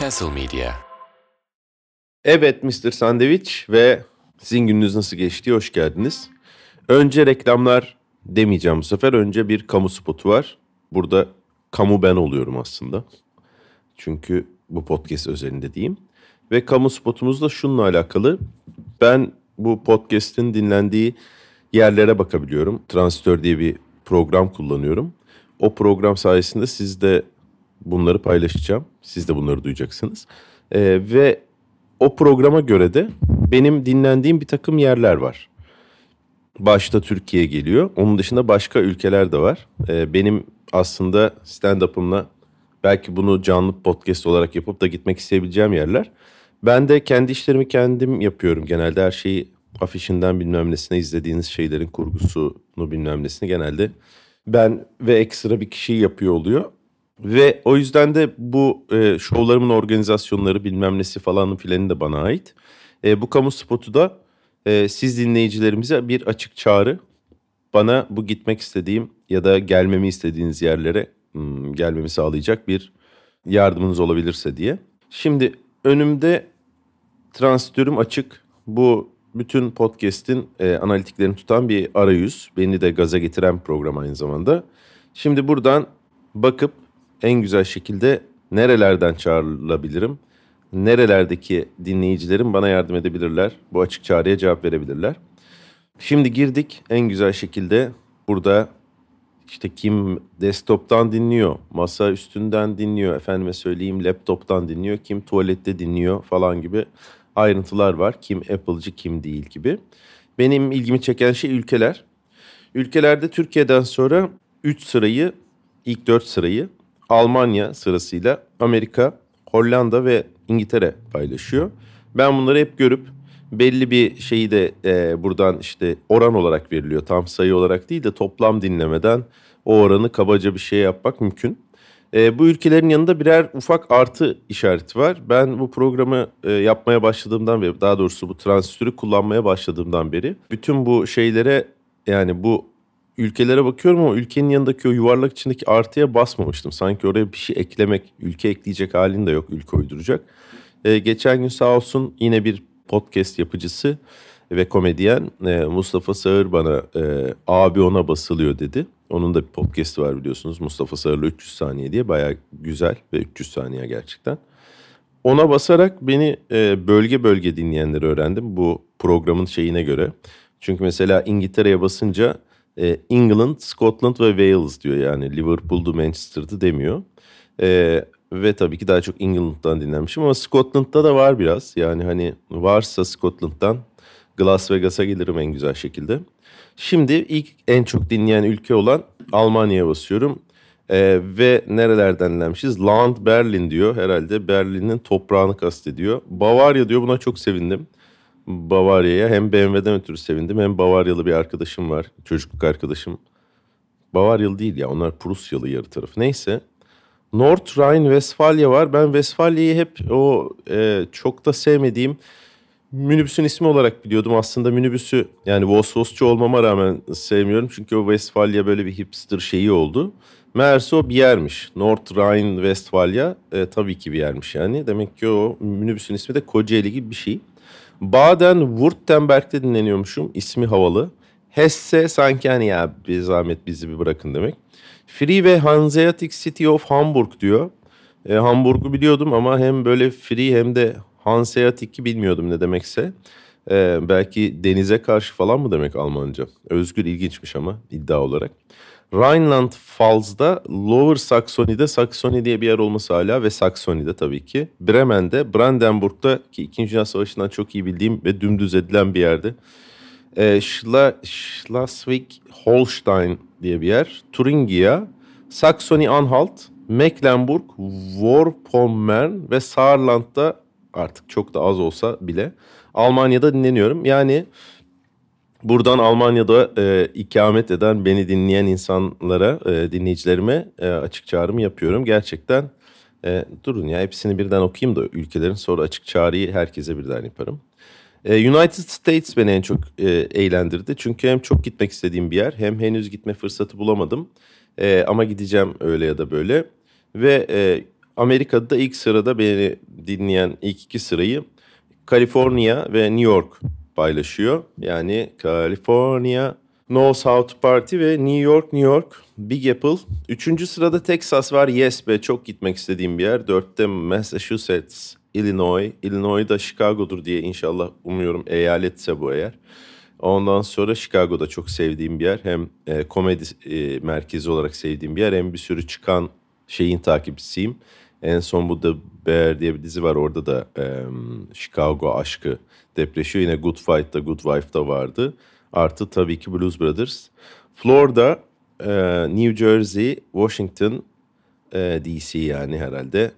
Castle Media. Evet Mr. Sandviç ve sizin gününüz nasıl geçti? Hoş geldiniz. Önce reklamlar demeyeceğim bu sefer. Önce bir kamu spotu var. Burada kamu ben oluyorum aslında. Çünkü bu podcast özelinde diyeyim. Ve kamu spotumuz da şununla alakalı. Ben bu podcast'in dinlendiği yerlere bakabiliyorum. Transistör diye bir program kullanıyorum. O program sayesinde siz de bunları paylaşacağım. Siz de bunları duyacaksınız. Ee, ve o programa göre de benim dinlendiğim bir takım yerler var. Başta Türkiye geliyor. Onun dışında başka ülkeler de var. Ee, benim aslında stand-up'ımla belki bunu canlı podcast olarak yapıp da gitmek isteyebileceğim yerler. Ben de kendi işlerimi kendim yapıyorum. Genelde her şeyi afişinden bilmem nesine izlediğiniz şeylerin kurgusunu bilmem nesine genelde ben ve ekstra bir kişi yapıyor oluyor. Ve o yüzden de bu e, şovlarımın organizasyonları bilmem nesi falanın filanı da bana ait. E, bu kamu spotu da e, siz dinleyicilerimize bir açık çağrı. Bana bu gitmek istediğim ya da gelmemi istediğiniz yerlere hmm, gelmemi sağlayacak bir yardımınız olabilirse diye. Şimdi önümde transistörüm açık. Bu bütün podcast'in e, analitiklerini tutan bir arayüz. Beni de gaza getiren program aynı zamanda. Şimdi buradan bakıp en güzel şekilde nerelerden çağrılabilirim? Nerelerdeki dinleyicilerim bana yardım edebilirler? Bu açık çağrıya cevap verebilirler. Şimdi girdik en güzel şekilde burada işte kim desktop'tan dinliyor, masa üstünden dinliyor, efendime söyleyeyim laptop'tan dinliyor, kim tuvalette dinliyor falan gibi ayrıntılar var. Kim Apple'cı kim değil gibi. Benim ilgimi çeken şey ülkeler. Ülkelerde Türkiye'den sonra 3 sırayı, ilk 4 sırayı Almanya sırasıyla Amerika, Hollanda ve İngiltere paylaşıyor. Ben bunları hep görüp belli bir şeyi de e, buradan işte oran olarak veriliyor. Tam sayı olarak değil de toplam dinlemeden o oranı kabaca bir şey yapmak mümkün. E, bu ülkelerin yanında birer ufak artı işareti var. Ben bu programı e, yapmaya başladığımdan beri, daha doğrusu bu transistörü kullanmaya başladığımdan beri bütün bu şeylere yani bu ülkelere bakıyorum ama ülkenin yanındaki o yuvarlak içindeki artıya basmamıştım. Sanki oraya bir şey eklemek, ülke ekleyecek halin de yok, ülke uyduracak. E, geçen gün sağ olsun yine bir podcast yapıcısı ve komedyen e, Mustafa Sağır bana e, abi ona basılıyor dedi. Onun da bir podcast'i var biliyorsunuz Mustafa Sağır'la 300 saniye diye bayağı güzel ve 300 saniye gerçekten. Ona basarak beni e, bölge bölge dinleyenleri öğrendim bu programın şeyine göre. Çünkü mesela İngiltere'ye basınca e, England, Scotland ve Wales diyor yani Liverpool'du Manchester'dı demiyor. E, ve tabii ki daha çok England'dan dinlenmişim ama Scotland'da da var biraz. Yani hani varsa Scotland'dan Las Vegas'a gelirim en güzel şekilde. Şimdi ilk en çok dinleyen ülke olan Almanya'ya basıyorum. Ee, ve nerelerden dinlenmişiz? Land Berlin diyor herhalde. Berlin'in toprağını kastediyor. Bavarya diyor buna çok sevindim. Bavarya'ya hem BMW'den ötürü sevindim hem Bavaryalı bir arkadaşım var. Çocukluk arkadaşım. Bavaryalı değil ya onlar Prusyalı yarı tarafı. Neyse. North Rhine-Westfalia var. Ben Westfalia'yı hep o e, çok da sevmediğim minibüsün ismi olarak biliyordum. Aslında minibüsü yani Vosvosçu olmama rağmen sevmiyorum. Çünkü o Westfalia böyle bir hipster şeyi oldu. Meğerse o bir yermiş. North Rhine-Westfalia e, tabii ki bir yermiş yani. Demek ki o minibüsün ismi de Kocaeli gibi bir şey. Baden-Württemberg'de dinleniyormuşum. İsmi havalı. Hesse sanki hani ya bir zahmet bizi bir bırakın demek. Free ve Hanseatic City of Hamburg diyor. E, Hamburg'u biliyordum ama hem böyle free hem de Hanseatic'i bilmiyordum ne demekse. E, belki denize karşı falan mı demek Almanca? Özgür ilginçmiş ama iddia olarak. Rhineland Pfalz'da, Lower Saxony'de, Saxony diye bir yer olması hala ve Saxony'de tabii ki. Bremen'de, Brandenburg'da ki 2. Dünya Savaşı'ndan çok iyi bildiğim ve dümdüz edilen bir yerde. E, Schla Schleswig-Holstein diye bir yer. Thuringia, Saxony-Anhalt, Mecklenburg, Vorpommern ve Saarland'da artık çok da az olsa bile Almanya'da dinleniyorum. Yani buradan Almanya'da e, ikamet eden beni dinleyen insanlara, e, dinleyicilerime e, açık çağrımı yapıyorum. Gerçekten e, durun ya hepsini birden okuyayım da ülkelerin sonra açık çağrıyı herkese birden yaparım. E, United States beni en çok e, eğlendirdi. Çünkü hem çok gitmek istediğim bir yer hem henüz gitme fırsatı bulamadım. E, ama gideceğim öyle ya da böyle. Ve e, Amerika'da ilk sırada beni dinleyen ilk iki sırayı Kaliforniya ve New York paylaşıyor. Yani California, No South Party ve New York, New York, Big Apple. Üçüncü sırada Texas var. Yes be çok gitmek istediğim bir yer. Dörtte Massachusetts, Illinois. Illinois da Chicago'dur diye inşallah umuyorum eyaletse bu eğer. Ondan sonra Chicago'da çok sevdiğim bir yer. Hem e, komedi e, merkezi olarak sevdiğim bir yer hem bir sürü çıkan şeyin takipçisiyim. En son bu The Bear diye bir dizi var. Orada da e, Chicago aşkı depreşiyor. Yine Good Fight'ta Good Wife'da vardı. Artı tabii ki Blues Brothers. Florida, e, New Jersey, Washington, e, DC yani herhalde.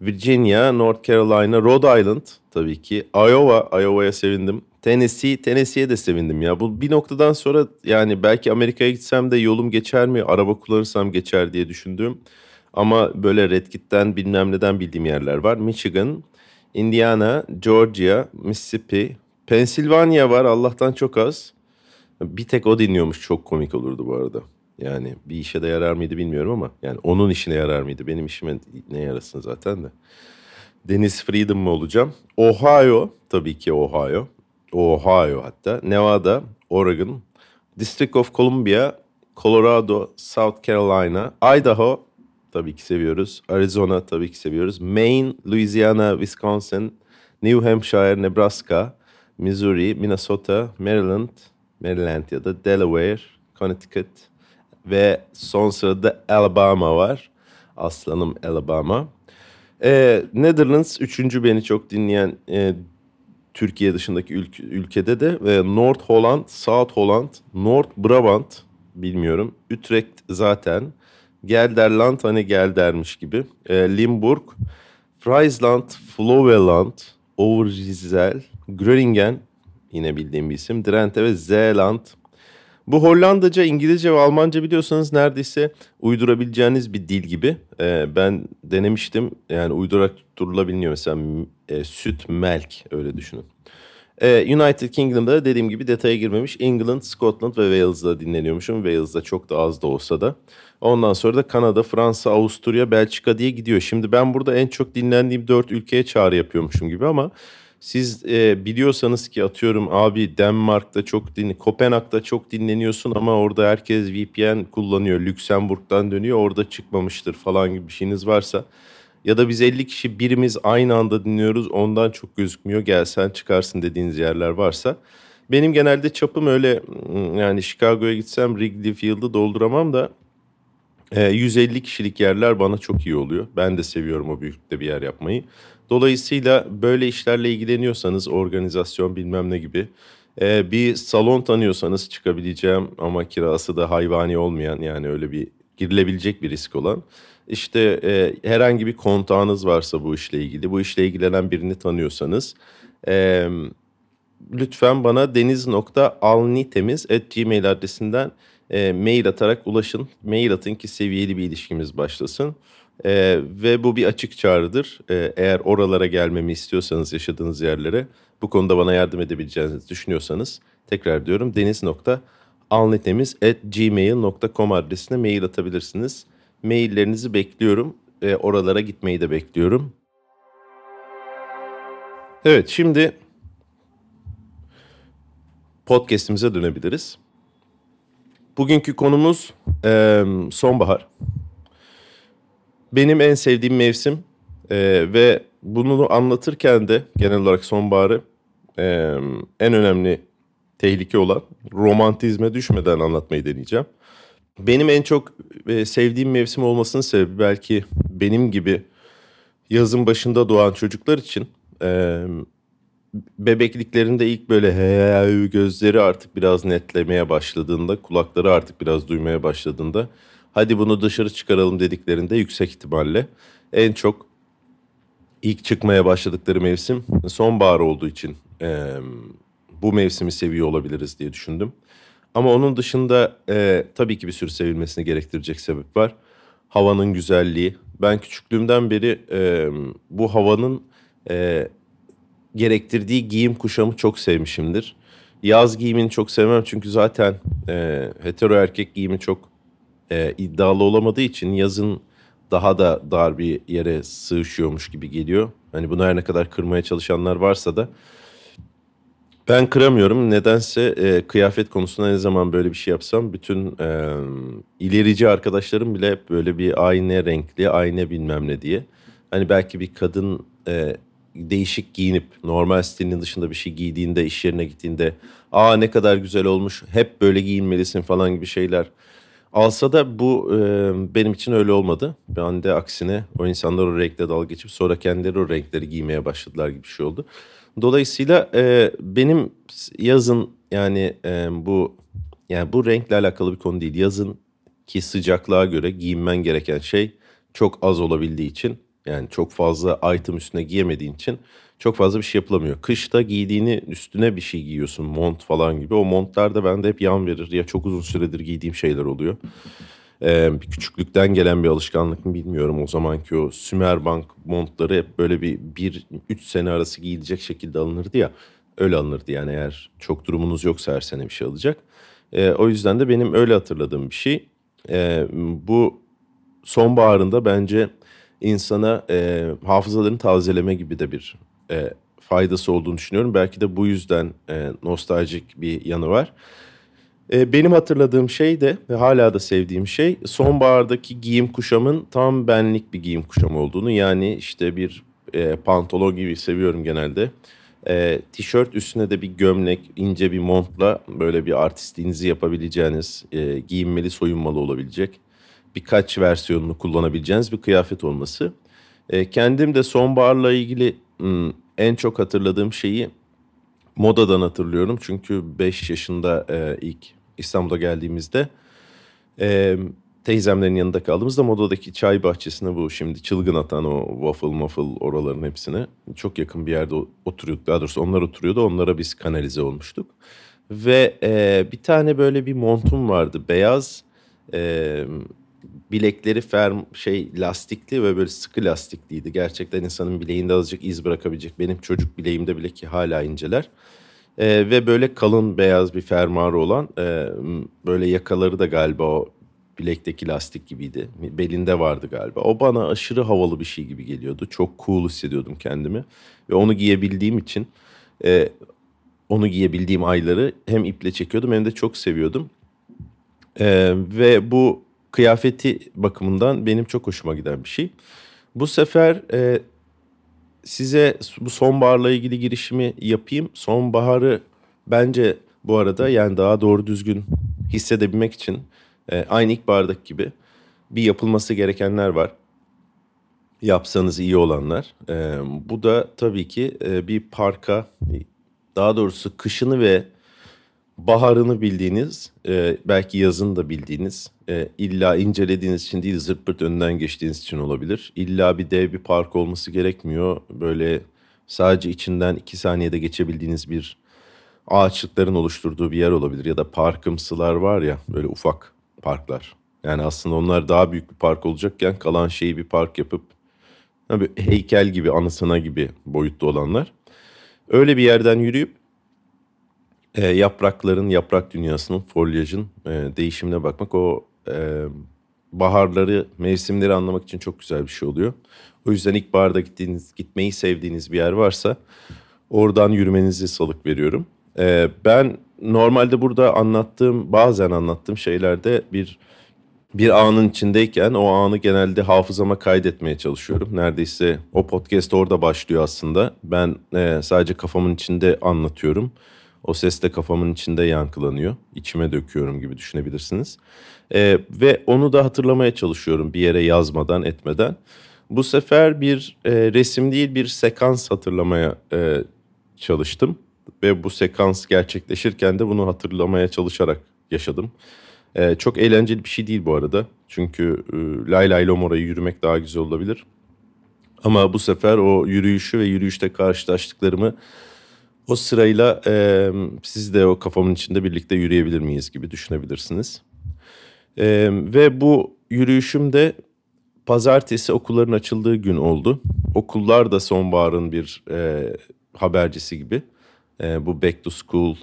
Virginia, North Carolina, Rhode Island tabii ki. Iowa, Iowa'ya sevindim. Tennessee, Tennessee'ye de sevindim ya. Bu bir noktadan sonra yani belki Amerika'ya gitsem de yolum geçer mi? Araba kullanırsam geçer diye düşündüm. Ama böyle Red Kit'ten bilmem neden bildiğim yerler var. Michigan, Indiana, Georgia, Mississippi, Pennsylvania var Allah'tan çok az. Bir tek o dinliyormuş çok komik olurdu bu arada. Yani bir işe de yarar mıydı bilmiyorum ama yani onun işine yarar mıydı? Benim işime ne yarasın zaten de. Deniz Freedom mı olacağım? Ohio tabii ki Ohio. Ohio hatta. Nevada, Oregon, District of Columbia, Colorado, South Carolina, Idaho tabii ki seviyoruz. Arizona tabii ki seviyoruz. Maine, Louisiana, Wisconsin, New Hampshire, Nebraska, Missouri, Minnesota, Maryland, Maryland ya da Delaware, Connecticut ve son sırada Alabama var. Aslanım Alabama. Ee, Netherlands üçüncü beni çok dinleyen e, Türkiye dışındaki ülke, ülkede de ve North Holland, South Holland, North Brabant bilmiyorum. Utrecht zaten. Gelderland hani Geldermiş gibi. E, Limburg, Friesland, Floweland, Overijssel, Groningen yine bildiğim bir isim. Drenthe ve Zeeland. Bu Hollandaca, İngilizce ve Almanca biliyorsanız neredeyse uydurabileceğiniz bir dil gibi. Ee, ben denemiştim. Yani uydurak tutturulabiliyor. Mesela e, süt, melk öyle düşünün. Ee, United Kingdom'da dediğim gibi detaya girmemiş. England, Scotland ve Wales'da dinleniyormuşum. Wales'da çok da az da olsa da. Ondan sonra da Kanada, Fransa, Avusturya, Belçika diye gidiyor. Şimdi ben burada en çok dinlendiğim dört ülkeye çağrı yapıyormuşum gibi ama siz e, biliyorsanız ki atıyorum abi Denmark'ta çok din, Kopenhag'da çok dinleniyorsun ama orada herkes VPN kullanıyor. Lüksemburg'dan dönüyor orada çıkmamıştır falan gibi bir şeyiniz varsa. Ya da biz 50 kişi birimiz aynı anda dinliyoruz ondan çok gözükmüyor gelsen çıkarsın dediğiniz yerler varsa. Benim genelde çapım öyle yani Chicago'ya gitsem Wrigley Field'ı dolduramam da 150 kişilik yerler bana çok iyi oluyor. Ben de seviyorum o büyüklükte bir yer yapmayı. Dolayısıyla böyle işlerle ilgileniyorsanız organizasyon bilmem ne gibi e, bir salon tanıyorsanız çıkabileceğim ama kirası da hayvani olmayan yani öyle bir girilebilecek bir risk olan işte e, herhangi bir kontağınız varsa bu işle ilgili bu işle ilgilenen birini tanıyorsanız e, lütfen bana deniz.alnitemiz.gmail adresinden e, mail atarak ulaşın. Mail atın ki seviyeli bir ilişkimiz başlasın. E, ve bu bir açık çağrıdır. E, eğer oralara gelmemi istiyorsanız yaşadığınız yerlere bu konuda bana yardım edebileceğinizi düşünüyorsanız tekrar diyorum deniz.alnetemiz.gmail.com adresine mail atabilirsiniz. Maillerinizi bekliyorum. E, oralara gitmeyi de bekliyorum. Evet şimdi podcast'imize dönebiliriz. Bugünkü konumuz e, sonbahar. Benim en sevdiğim mevsim e, ve bunu anlatırken de genel olarak sonbaharı e, en önemli tehlike olan romantizme düşmeden anlatmayı deneyeceğim. Benim en çok e, sevdiğim mevsim olmasının sebebi belki benim gibi yazın başında doğan çocuklar için e, bebekliklerinde ilk böyle he gözleri artık biraz netlemeye başladığında, kulakları artık biraz duymaya başladığında hadi bunu dışarı çıkaralım dediklerinde yüksek ihtimalle en çok ilk çıkmaya başladıkları mevsim sonbahar olduğu için e, bu mevsimi seviyor olabiliriz diye düşündüm. Ama onun dışında e, tabii ki bir sürü sevilmesini gerektirecek sebep var. Havanın güzelliği. Ben küçüklüğümden beri e, bu havanın e, gerektirdiği giyim kuşamı çok sevmişimdir. Yaz giyimini çok sevmem çünkü zaten e, hetero erkek giyimi çok e, iddialı olamadığı için yazın daha da dar bir yere sığışıyormuş gibi geliyor. Hani bunu her ne kadar kırmaya çalışanlar varsa da ben kıramıyorum. Nedense e, kıyafet konusunda ne zaman böyle bir şey yapsam bütün e, ilerici arkadaşlarım bile hep böyle bir aynı renkli, aynı bilmem ne diye. Hani belki bir kadın e, değişik giyinip normal stilinin dışında bir şey giydiğinde, iş yerine gittiğinde aa ne kadar güzel olmuş, hep böyle giyinmelisin falan gibi şeyler alsa da bu e, benim için öyle olmadı. Ben de aksine o insanlar o renkle dalga geçip sonra kendileri o renkleri giymeye başladılar gibi bir şey oldu. Dolayısıyla e, benim yazın yani e, bu yani bu renkle alakalı bir konu değil. Yazın ki sıcaklığa göre giyinmen gereken şey çok az olabildiği için yani çok fazla item üstüne giyemediğin için çok fazla bir şey yapılamıyor. Kışta giydiğini üstüne bir şey giyiyorsun mont falan gibi. O montlar da bende hep yan verir ya çok uzun süredir giydiğim şeyler oluyor. Ee, küçüklükten gelen bir alışkanlık mı bilmiyorum. O zamanki o Sümerbank montları hep böyle bir, bir üç sene arası giyilecek şekilde alınırdı ya. Öyle alınırdı yani eğer çok durumunuz yoksa her sene bir şey alacak. Ee, o yüzden de benim öyle hatırladığım bir şey. Ee, bu sonbaharında bence insana e, hafızalarını tazeleme gibi de bir e, faydası olduğunu düşünüyorum. Belki de bu yüzden e, nostaljik bir yanı var. E, benim hatırladığım şey de ve hala da sevdiğim şey sonbahardaki giyim kuşamın tam benlik bir giyim kuşamı olduğunu. Yani işte bir e, pantolon gibi seviyorum genelde. E, tişört üstüne de bir gömlek, ince bir montla böyle bir artistliğinizi yapabileceğiniz, e, giyinmeli, soyunmalı olabilecek birkaç versiyonunu kullanabileceğiniz bir kıyafet olması. E, kendim de sonbaharla ilgili hmm, en çok hatırladığım şeyi modadan hatırlıyorum. Çünkü 5 yaşında e, ilk İstanbul'a geldiğimizde e, teyzemlerin yanında kaldığımızda modadaki çay bahçesine bu şimdi çılgın atan o waffle waffle oraların hepsine çok yakın bir yerde oturuyorduk. Daha doğrusu onlar oturuyordu onlara biz kanalize olmuştuk. Ve e, bir tane böyle bir montum vardı beyaz e, bilekleri ferm şey lastikli ve böyle sıkı lastikliydi. Gerçekten insanın bileğinde azıcık iz bırakabilecek. Benim çocuk bileğimde bile ki hala inceler. Ee, ve böyle kalın beyaz bir fermuarı olan e, böyle yakaları da galiba o bilekteki lastik gibiydi. Belinde vardı galiba. O bana aşırı havalı bir şey gibi geliyordu. Çok cool hissediyordum kendimi. Ve onu giyebildiğim için e, onu giyebildiğim ayları hem iple çekiyordum hem de çok seviyordum. E, ve bu kıyafeti bakımından benim çok hoşuma giden bir şey. Bu sefer e, size bu sonbaharla ilgili girişimi yapayım. Sonbaharı bence bu arada yani daha doğru düzgün hissedebilmek için e, aynı ilkbahardaki gibi bir yapılması gerekenler var. Yapsanız iyi olanlar. E, bu da tabii ki e, bir parka daha doğrusu kışını ve baharını bildiğiniz, e, belki yazını da bildiğiniz, e, illa incelediğiniz için değil zırt önünden geçtiğiniz için olabilir. İlla bir dev bir park olması gerekmiyor. Böyle sadece içinden iki saniyede geçebildiğiniz bir ağaçlıkların oluşturduğu bir yer olabilir. Ya da parkımsılar var ya böyle ufak parklar. Yani aslında onlar daha büyük bir park olacakken kalan şeyi bir park yapıp tabii heykel gibi, anısına gibi boyutta olanlar. Öyle bir yerden yürüyüp e, yaprakların, yaprak dünyasının, folyajın e, değişimine bakmak o e, baharları, mevsimleri anlamak için çok güzel bir şey oluyor. O yüzden ilkbaharda gittiğiniz, gitmeyi sevdiğiniz bir yer varsa oradan yürümenizi salık veriyorum. E, ben normalde burada anlattığım, bazen anlattığım şeylerde bir bir anın içindeyken o anı genelde hafızama kaydetmeye çalışıyorum. Neredeyse o podcast orada başlıyor aslında. Ben e, sadece kafamın içinde anlatıyorum. O ses de kafamın içinde yankılanıyor. İçime döküyorum gibi düşünebilirsiniz. Ee, ve onu da hatırlamaya çalışıyorum bir yere yazmadan etmeden. Bu sefer bir e, resim değil bir sekans hatırlamaya e, çalıştım. Ve bu sekans gerçekleşirken de bunu hatırlamaya çalışarak yaşadım. E, çok eğlenceli bir şey değil bu arada. Çünkü e, lay lay lom yürümek daha güzel olabilir. Ama bu sefer o yürüyüşü ve yürüyüşte karşılaştıklarımı o sırayla e, siz de o kafamın içinde birlikte yürüyebilir miyiz gibi düşünebilirsiniz. E, ve bu yürüyüşüm de pazartesi okulların açıldığı gün oldu. Okullar da sonbaharın bir e, habercisi gibi. E, bu back to school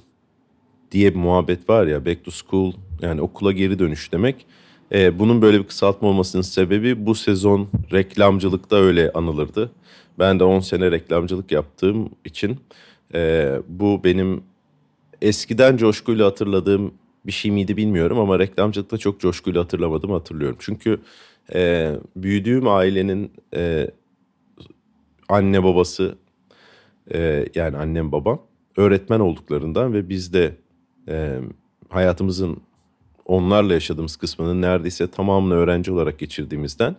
diye bir muhabbet var ya back to school yani okula geri dönüş demek. E, bunun böyle bir kısaltma olmasının sebebi bu sezon reklamcılıkta öyle anılırdı. Ben de 10 sene reklamcılık yaptığım için e, bu benim eskiden coşkuyla hatırladığım bir şey miydi bilmiyorum ama reklamcılıkta çok coşkuyla hatırlamadım hatırlıyorum. Çünkü e, büyüdüğüm ailenin e, anne babası e, yani annem babam öğretmen olduklarından ve biz de e, hayatımızın onlarla yaşadığımız kısmının neredeyse tamamını öğrenci olarak geçirdiğimizden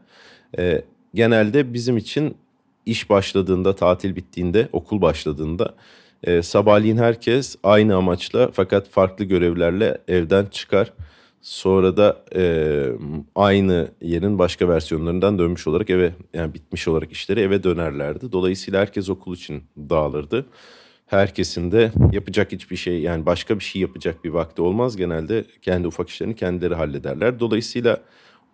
e, genelde bizim için iş başladığında, tatil bittiğinde, okul başladığında e, sabahleyin herkes aynı amaçla fakat farklı görevlerle evden çıkar. Sonra da e, aynı yerin başka versiyonlarından dönmüş olarak eve yani bitmiş olarak işleri eve dönerlerdi. Dolayısıyla herkes okul için dağılırdı. Herkesin de yapacak hiçbir şey yani başka bir şey yapacak bir vakti olmaz. Genelde kendi ufak işlerini kendileri hallederler. Dolayısıyla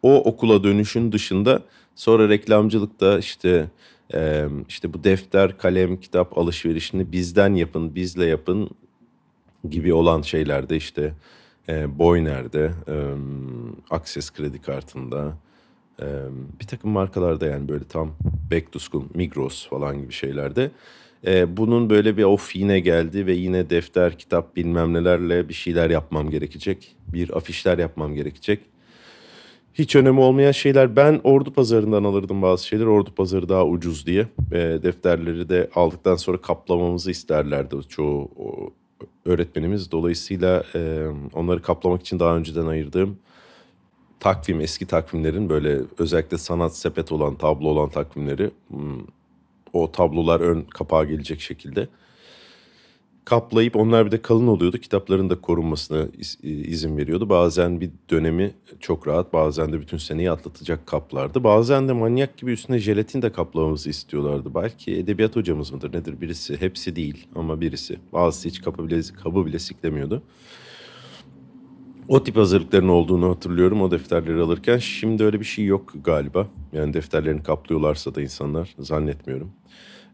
o okula dönüşün dışında sonra reklamcılıkta işte e, işte bu defter, kalem, kitap alışverişini bizden yapın, bizle yapın gibi olan şeylerde işte Boyner'de, Access kredi kartında, bir takım markalarda yani böyle tam back to school, Migros falan gibi şeylerde bunun böyle bir of yine geldi ve yine defter, kitap bilmem nelerle bir şeyler yapmam gerekecek. Bir afişler yapmam gerekecek. Hiç önemi olmayan şeyler. Ben ordu pazarından alırdım bazı şeyler. Ordu pazarı daha ucuz diye. E, defterleri de aldıktan sonra kaplamamızı isterlerdi çoğu öğretmenimiz. Dolayısıyla e, onları kaplamak için daha önceden ayırdığım takvim, eski takvimlerin böyle özellikle sanat sepet olan, tablo olan takvimleri hmm, o tablolar ön kapağa gelecek şekilde kaplayıp onlar bir de kalın oluyordu. Kitapların da korunmasına izin veriyordu. Bazen bir dönemi çok rahat bazen de bütün seneyi atlatacak kaplardı. Bazen de manyak gibi üstüne jelatin de kaplamamızı istiyorlardı. Belki edebiyat hocamız mıdır nedir birisi. Hepsi değil ama birisi. Bazısı hiç kapı bile, kabı bile siklemiyordu. O tip hazırlıkların olduğunu hatırlıyorum o defterleri alırken. Şimdi öyle bir şey yok galiba. Yani defterlerini kaplıyorlarsa da insanlar zannetmiyorum.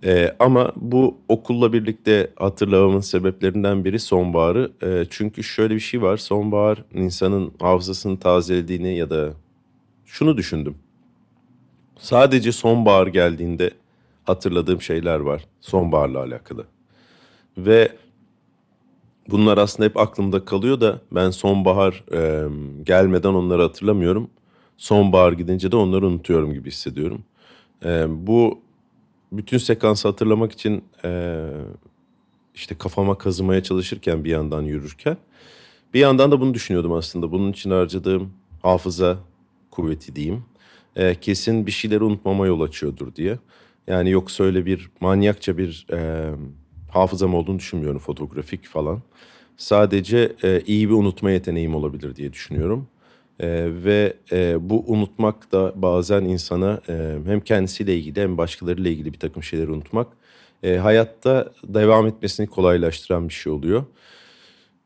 Ee, ama bu okulla birlikte hatırlamamın sebeplerinden biri sonbaharı. Ee, çünkü şöyle bir şey var. Sonbahar insanın hafızasını tazelediğini ya da şunu düşündüm. Sadece sonbahar geldiğinde hatırladığım şeyler var sonbaharla alakalı. Ve bunlar aslında hep aklımda kalıyor da ben sonbahar e, gelmeden onları hatırlamıyorum. Sonbahar gidince de onları unutuyorum gibi hissediyorum. E, bu bütün sekansı hatırlamak için e, işte kafama kazımaya çalışırken bir yandan yürürken bir yandan da bunu düşünüyordum aslında. Bunun için harcadığım hafıza kuvveti diyeyim. E, kesin bir şeyleri unutmama yol açıyordur diye. Yani yoksa öyle bir manyakça bir e, hafızam olduğunu düşünmüyorum fotoğrafik falan. Sadece e, iyi bir unutma yeteneğim olabilir diye düşünüyorum. E, ve e, bu unutmak da bazen insana e, hem kendisiyle ilgili hem başkalarıyla ilgili bir takım şeyleri unutmak e, hayatta devam etmesini kolaylaştıran bir şey oluyor.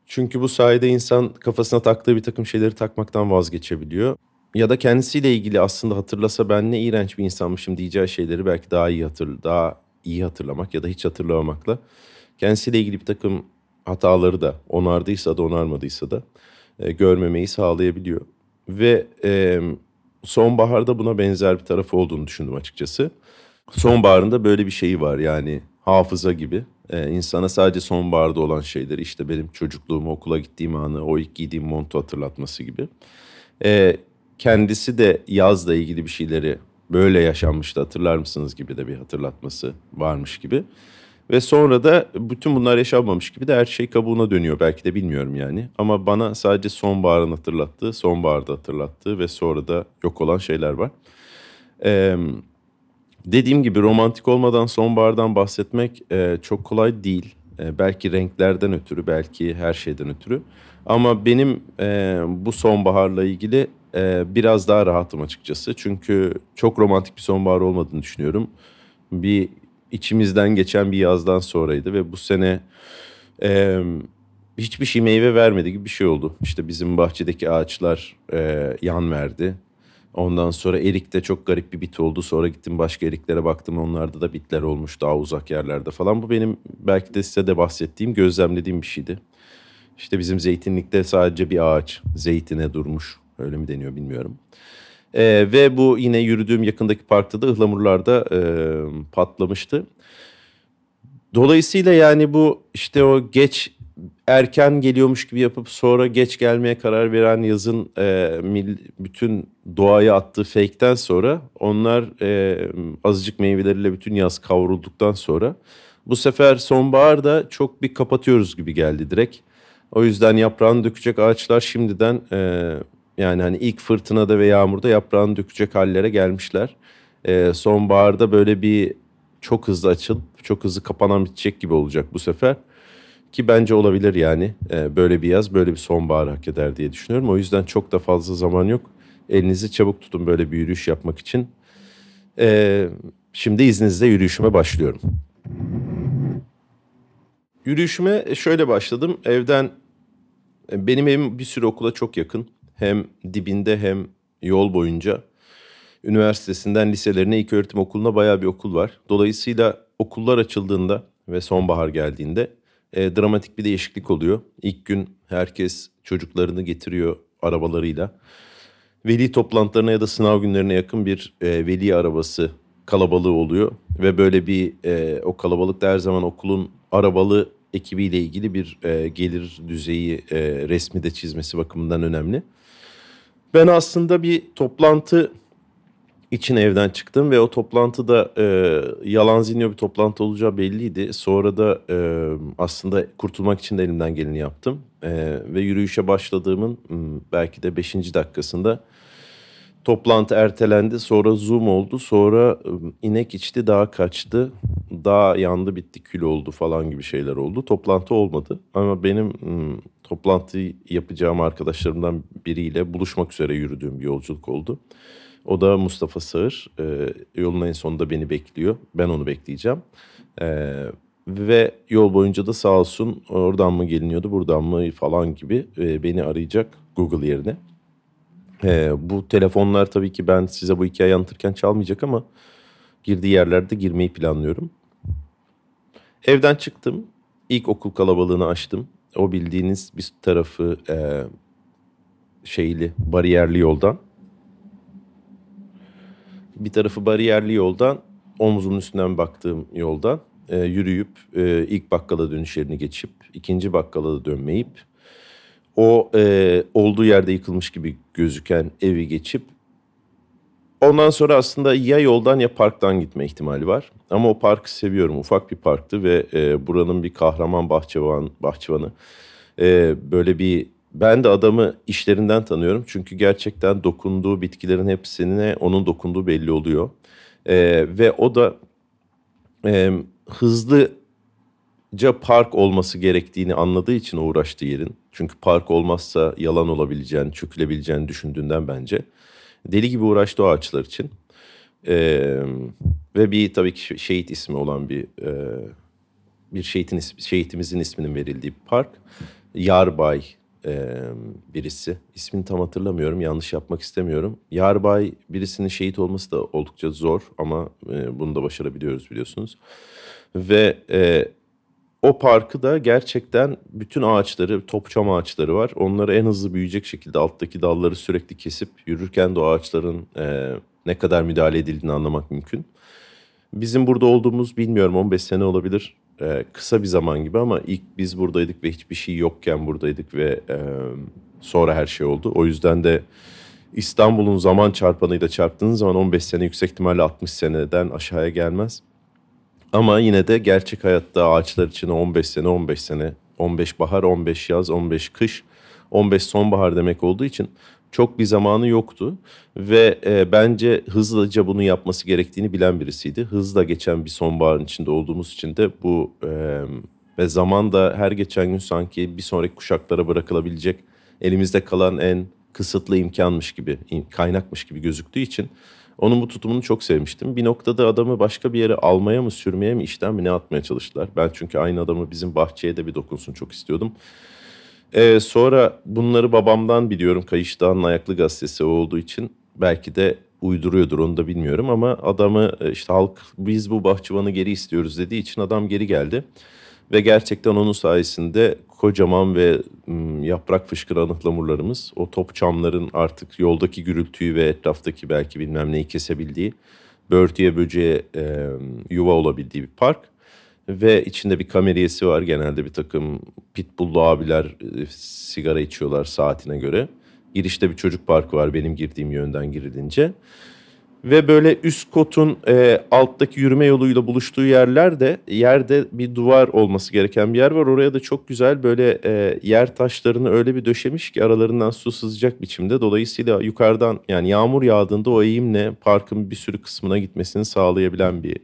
Çünkü bu sayede insan kafasına taktığı bir takım şeyleri takmaktan vazgeçebiliyor. Ya da kendisiyle ilgili aslında hatırlasa ben ne iğrenç bir insanmışım diyeceği şeyleri belki daha iyi hatır daha iyi hatırlamak ya da hiç hatırlamamakla kendisiyle ilgili bir takım hataları da onardıysa da onarmadıysa da e, görmemeyi sağlayabiliyor. Ve e, sonbaharda buna benzer bir tarafı olduğunu düşündüm açıkçası. Sonbaharında böyle bir şeyi var yani hafıza gibi. E, insana sadece sonbaharda olan şeyleri işte benim çocukluğumu okula gittiğim anı o ilk giydiğim montu hatırlatması gibi. E, kendisi de yazla ilgili bir şeyleri böyle yaşanmıştı hatırlar mısınız gibi de bir hatırlatması varmış gibi. Ve sonra da bütün bunlar yaşanmamış gibi de her şey kabuğuna dönüyor. Belki de bilmiyorum yani. Ama bana sadece sonbaharın hatırlattığı, sonbaharda hatırlattığı ve sonra da yok olan şeyler var. Ee, dediğim gibi romantik olmadan sonbahardan bahsetmek e, çok kolay değil. E, belki renklerden ötürü, belki her şeyden ötürü. Ama benim e, bu sonbaharla ilgili e, biraz daha rahatım açıkçası. Çünkü çok romantik bir sonbahar olmadığını düşünüyorum. Bir içimizden geçen bir yazdan sonraydı ve bu sene e, hiçbir şey meyve vermedi gibi bir şey oldu. İşte bizim bahçedeki ağaçlar e, yan verdi. Ondan sonra erikte çok garip bir bit oldu. Sonra gittim başka eriklere baktım. Onlarda da bitler olmuş daha uzak yerlerde falan. Bu benim belki de size de bahsettiğim, gözlemlediğim bir şeydi. İşte bizim zeytinlikte sadece bir ağaç zeytine durmuş. Öyle mi deniyor bilmiyorum. E, ve bu yine yürüdüğüm yakındaki parkta da ıhlamurlarda e, patlamıştı. Dolayısıyla yani bu işte o geç erken geliyormuş gibi yapıp sonra geç gelmeye karar veren yazın e, mil, bütün doğaya attığı fake'ten sonra onlar e, azıcık meyveleriyle bütün yaz kavrulduktan sonra bu sefer sonbahar da çok bir kapatıyoruz gibi geldi direkt. O yüzden yaprağını dökecek ağaçlar şimdiden e, yani hani ilk fırtınada ve yağmurda yaprağını dökecek hallere gelmişler. E, sonbaharda böyle bir çok hızlı açılıp çok hızlı kapanan bitecek gibi olacak bu sefer. Ki bence olabilir yani e, böyle bir yaz böyle bir sonbahar hak eder diye düşünüyorum. O yüzden çok da fazla zaman yok. Elinizi çabuk tutun böyle bir yürüyüş yapmak için. E, şimdi izninizle yürüyüşüme başlıyorum. Yürüyüşüme şöyle başladım. Evden benim evim bir sürü okula çok yakın. Hem dibinde hem yol boyunca. Üniversitesinden liselerine, ilk öğretim okuluna bayağı bir okul var. Dolayısıyla okullar açıldığında ve sonbahar geldiğinde e, dramatik bir değişiklik oluyor. İlk gün herkes çocuklarını getiriyor arabalarıyla. Veli toplantılarına ya da sınav günlerine yakın bir e, veli arabası kalabalığı oluyor. Ve böyle bir e, o kalabalık da her zaman okulun arabalı ekibiyle ilgili bir e, gelir düzeyi e, resmi de çizmesi bakımından önemli. Ben aslında bir toplantı için evden çıktım ve o toplantıda e, yalan zinyo bir toplantı olacağı belliydi. Sonra da e, aslında kurtulmak için de elimden geleni yaptım. E, ve yürüyüşe başladığımın belki de beşinci dakikasında toplantı ertelendi. Sonra Zoom oldu. Sonra inek içti, daha kaçtı. Dağ yandı, bitti, kül oldu falan gibi şeyler oldu. Toplantı olmadı. Ama benim toplantı yapacağım arkadaşlarımdan biriyle buluşmak üzere yürüdüğüm bir yolculuk oldu. O da Mustafa Sağır. E, yolun en sonunda beni bekliyor. Ben onu bekleyeceğim. E, ve yol boyunca da sağ olsun oradan mı geliniyordu buradan mı falan gibi e, beni arayacak Google yerine. E, bu telefonlar tabii ki ben size bu hikayeyi anlatırken çalmayacak ama girdiği yerlerde girmeyi planlıyorum. Evden çıktım. İlk okul kalabalığını açtım. O bildiğiniz bir tarafı e, şeyli bariyerli yoldan. Bir tarafı bariyerli yoldan, omzumun üstünden baktığım yoldan e, yürüyüp e, ilk bakkala dönüş yerini geçip ikinci bakkala da dönmeyip o e, olduğu yerde yıkılmış gibi gözüken evi geçip ondan sonra aslında ya yoldan ya parktan gitme ihtimali var. Ama o parkı seviyorum. Ufak bir parktı ve e, buranın bir kahraman bahçıvan, bahçıvanı e, böyle bir ben de adamı işlerinden tanıyorum. Çünkü gerçekten dokunduğu bitkilerin hepsine onun dokunduğu belli oluyor. Ee, ve o da e, hızlıca park olması gerektiğini anladığı için uğraştığı yerin. Çünkü park olmazsa yalan olabileceğini, çökülebileceğini düşündüğünden bence. Deli gibi uğraştı o ağaçlar için. Ee, ve bir tabii ki şehit ismi olan bir e, bir şehitin şehitimizin isminin verildiği park. Yarbay e, birisi. İsmini tam hatırlamıyorum. Yanlış yapmak istemiyorum. Yarbay birisinin şehit olması da oldukça zor ama e, bunu da başarabiliyoruz biliyorsunuz. Ve e, o parkı da gerçekten bütün ağaçları, topçam ağaçları var. Onları en hızlı büyüyecek şekilde alttaki dalları sürekli kesip yürürken de o ağaçların e, ne kadar müdahale edildiğini anlamak mümkün. Bizim burada olduğumuz bilmiyorum 15 sene olabilir e, kısa bir zaman gibi ama ilk biz buradaydık ve hiçbir şey yokken buradaydık ve e, sonra her şey oldu. O yüzden de İstanbul'un zaman çarpanıyla çarptığınız zaman 15 sene yüksek ihtimalle 60 seneden aşağıya gelmez. Ama yine de gerçek hayatta ağaçlar için 15 sene, 15 sene, 15 bahar, 15 yaz, 15 kış, 15 sonbahar demek olduğu için çok bir zamanı yoktu ve e, bence hızlıca bunu yapması gerektiğini bilen birisiydi. Hızla geçen bir sonbaharın içinde olduğumuz için de bu e, ve zaman da her geçen gün sanki bir sonraki kuşaklara bırakılabilecek elimizde kalan en kısıtlı imkanmış gibi, kaynakmış gibi gözüktüğü için onun bu tutumunu çok sevmiştim. Bir noktada adamı başka bir yere almaya mı, sürmeye mi, işten mi ne atmaya çalıştılar. Ben çünkü aynı adamı bizim bahçeye de bir dokunsun çok istiyordum. Ee, sonra bunları babamdan biliyorum. Kayış Dağı'nın ayaklı gazetesi olduğu için belki de uyduruyordur onu da bilmiyorum ama adamı e, işte halk biz bu bahçıvanı geri istiyoruz dediği için adam geri geldi. Ve gerçekten onun sayesinde kocaman ve yaprak fışkıran ıhlamurlarımız. O top çamların artık yoldaki gürültüyü ve etraftaki belki bilmem neyi kesebildiği, börtüye böceğe yuva olabildiği bir park. Ve içinde bir kameriyesi var. Genelde bir takım pitbulllu abiler sigara içiyorlar saatine göre. Girişte bir çocuk parkı var benim girdiğim yönden girilince. Ve böyle üst kotun e, alttaki yürüme yoluyla buluştuğu yerlerde yerde bir duvar olması gereken bir yer var. Oraya da çok güzel böyle e, yer taşlarını öyle bir döşemiş ki aralarından su sızacak biçimde. Dolayısıyla yukarıdan yani yağmur yağdığında o eğimle parkın bir sürü kısmına gitmesini sağlayabilen bir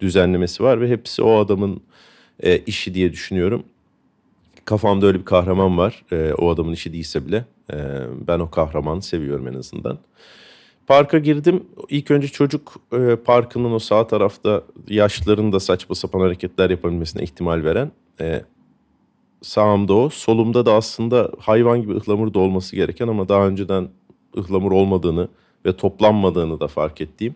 düzenlemesi var. Ve hepsi o adamın e, işi diye düşünüyorum. Kafamda öyle bir kahraman var. E, o adamın işi değilse bile e, ben o kahramanı seviyorum en azından. Parka girdim. İlk önce çocuk e, parkının o sağ tarafta yaşlıların da saçma sapan hareketler yapabilmesine ihtimal veren e, sağımda o. Solumda da aslında hayvan gibi ıhlamur da olması gereken ama daha önceden ıhlamur olmadığını ve toplanmadığını da fark ettiğim.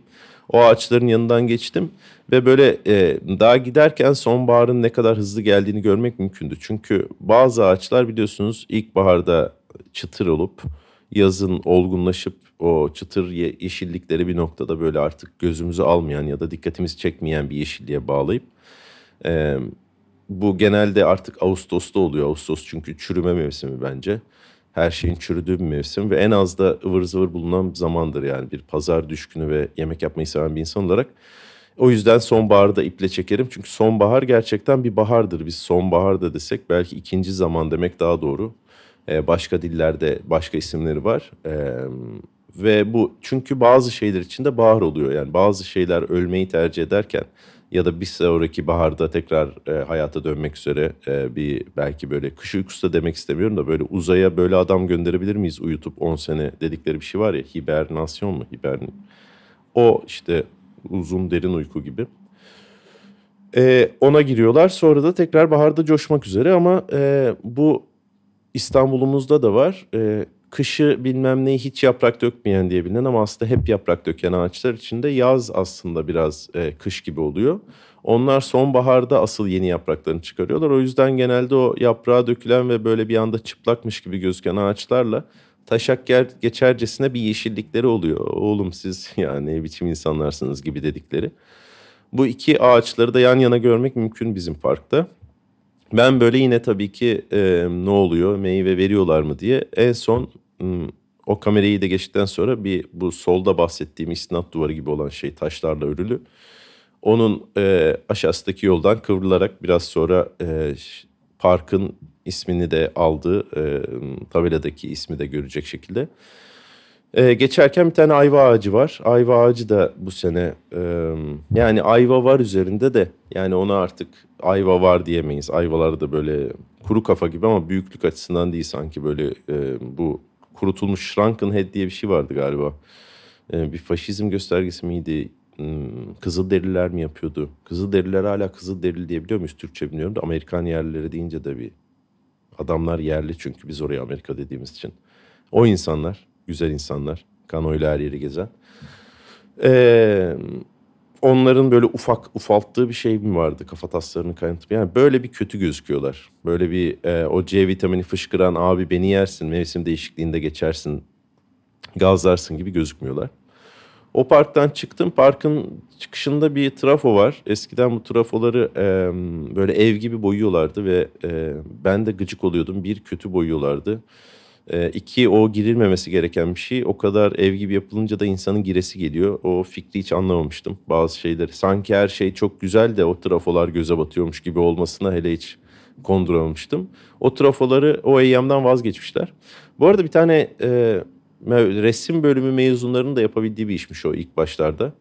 O ağaçların yanından geçtim ve böyle e, daha giderken sonbaharın ne kadar hızlı geldiğini görmek mümkündü. Çünkü bazı ağaçlar biliyorsunuz ilkbaharda çıtır olup yazın olgunlaşıp o çıtır yeşillikleri bir noktada böyle artık gözümüzü almayan ya da dikkatimizi çekmeyen bir yeşilliğe bağlayıp e, bu genelde artık Ağustos'ta oluyor. Ağustos çünkü çürüme mevsimi bence. Her şeyin çürüdüğü bir mevsim ve en az da ıvır zıvır bulunan zamandır yani bir pazar düşkünü ve yemek yapmayı seven bir insan olarak. O yüzden sonbaharı da iple çekerim. Çünkü sonbahar gerçekten bir bahardır. Biz sonbahar da desek belki ikinci zaman demek daha doğru. Ee, başka dillerde başka isimleri var. Ee, ve bu çünkü bazı şeyler içinde bahar oluyor. Yani bazı şeyler ölmeyi tercih ederken ya da bir sonraki baharda tekrar e, hayata dönmek üzere e, bir belki böyle kış uykusu da demek istemiyorum da böyle uzaya böyle adam gönderebilir miyiz uyutup 10 sene dedikleri bir şey var ya hibernasyon mu hibern o işte uzun derin uyku gibi. E, ona giriyorlar sonra da tekrar baharda coşmak üzere ama e, bu İstanbul'umuzda da var. E, kışı bilmem neyi hiç yaprak dökmeyen diye bilinen ama aslında hep yaprak döken ağaçlar içinde yaz aslında biraz e, kış gibi oluyor. Onlar sonbaharda asıl yeni yapraklarını çıkarıyorlar. O yüzden genelde o yaprağa dökülen ve böyle bir anda çıplakmış gibi gözüken ağaçlarla taşak ger geçercesine bir yeşillikleri oluyor. Oğlum siz yani biçim insanlarsınız gibi dedikleri. Bu iki ağaçları da yan yana görmek mümkün bizim parkta. Ben böyle yine tabii ki e, ne oluyor meyve veriyorlar mı diye en son o kamerayı da geçtikten sonra bir bu solda bahsettiğim istinat duvarı gibi olan şey taşlarla örülü. Onun e, aşağısındaki yoldan kıvrılarak biraz sonra e, parkın ismini de aldığı e, tabeladaki ismi de görecek şekilde. E, geçerken bir tane ayva ağacı var. Ayva ağacı da bu sene e, yani ayva var üzerinde de yani ona artık ayva var diyemeyiz. Ayvalar da böyle kuru kafa gibi ama büyüklük açısından değil sanki böyle e, bu kurutulmuş shrunken head diye bir şey vardı galiba. Ee, bir faşizm göstergesi miydi? Hmm, Kızılderililer mi yapıyordu? Kızılderililer hala Kızılderili diyebiliyor muyuz? Türkçe bilmiyorum da Amerikan yerlileri deyince de bir adamlar yerli çünkü biz oraya Amerika dediğimiz için. O insanlar, güzel insanlar, kanoyla her yeri gezen. Ee, onların böyle ufak ufalttığı bir şey mi vardı kafa taslarını kaynatıp yani böyle bir kötü gözüküyorlar. Böyle bir e, o C vitamini fışkıran abi beni yersin mevsim değişikliğinde geçersin gazlarsın gibi gözükmüyorlar. O parktan çıktım. Parkın çıkışında bir trafo var. Eskiden bu trafoları e, böyle ev gibi boyuyorlardı ve e, ben de gıcık oluyordum. Bir kötü boyuyorlardı. E, iki o girilmemesi gereken bir şey. O kadar ev gibi yapılınca da insanın giresi geliyor. O fikri hiç anlamamıştım bazı şeyleri. Sanki her şey çok güzel de o trafolar göze batıyormuş gibi olmasına hele hiç konduramamıştım. O trafoları o eyyamdan vazgeçmişler. Bu arada bir tane e, resim bölümü mezunlarının da yapabildiği bir işmiş o ilk başlarda.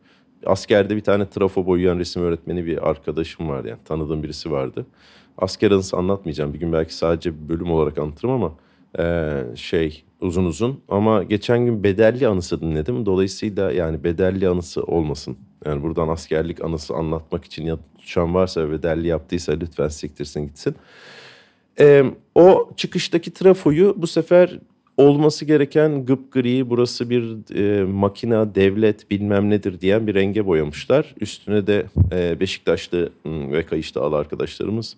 Askerde bir tane trafo boyayan resim öğretmeni bir arkadaşım vardı yani tanıdığım birisi vardı. Asker anısı anlatmayacağım. Bir gün belki sadece bir bölüm olarak anlatırım ama e, şey uzun uzun. Ama geçen gün bedelli anısı dinledim. Dolayısıyla yani bedelli anısı olmasın. Yani buradan askerlik anısı anlatmak için ya tutuşan varsa bedelli yaptıysa lütfen siktirsin gitsin. E, o çıkıştaki trafoyu bu sefer olması gereken gri burası bir e, makina, devlet bilmem nedir diyen bir renge boyamışlar. Üstüne de e, Beşiktaşlı ve Kayışlı al arkadaşlarımız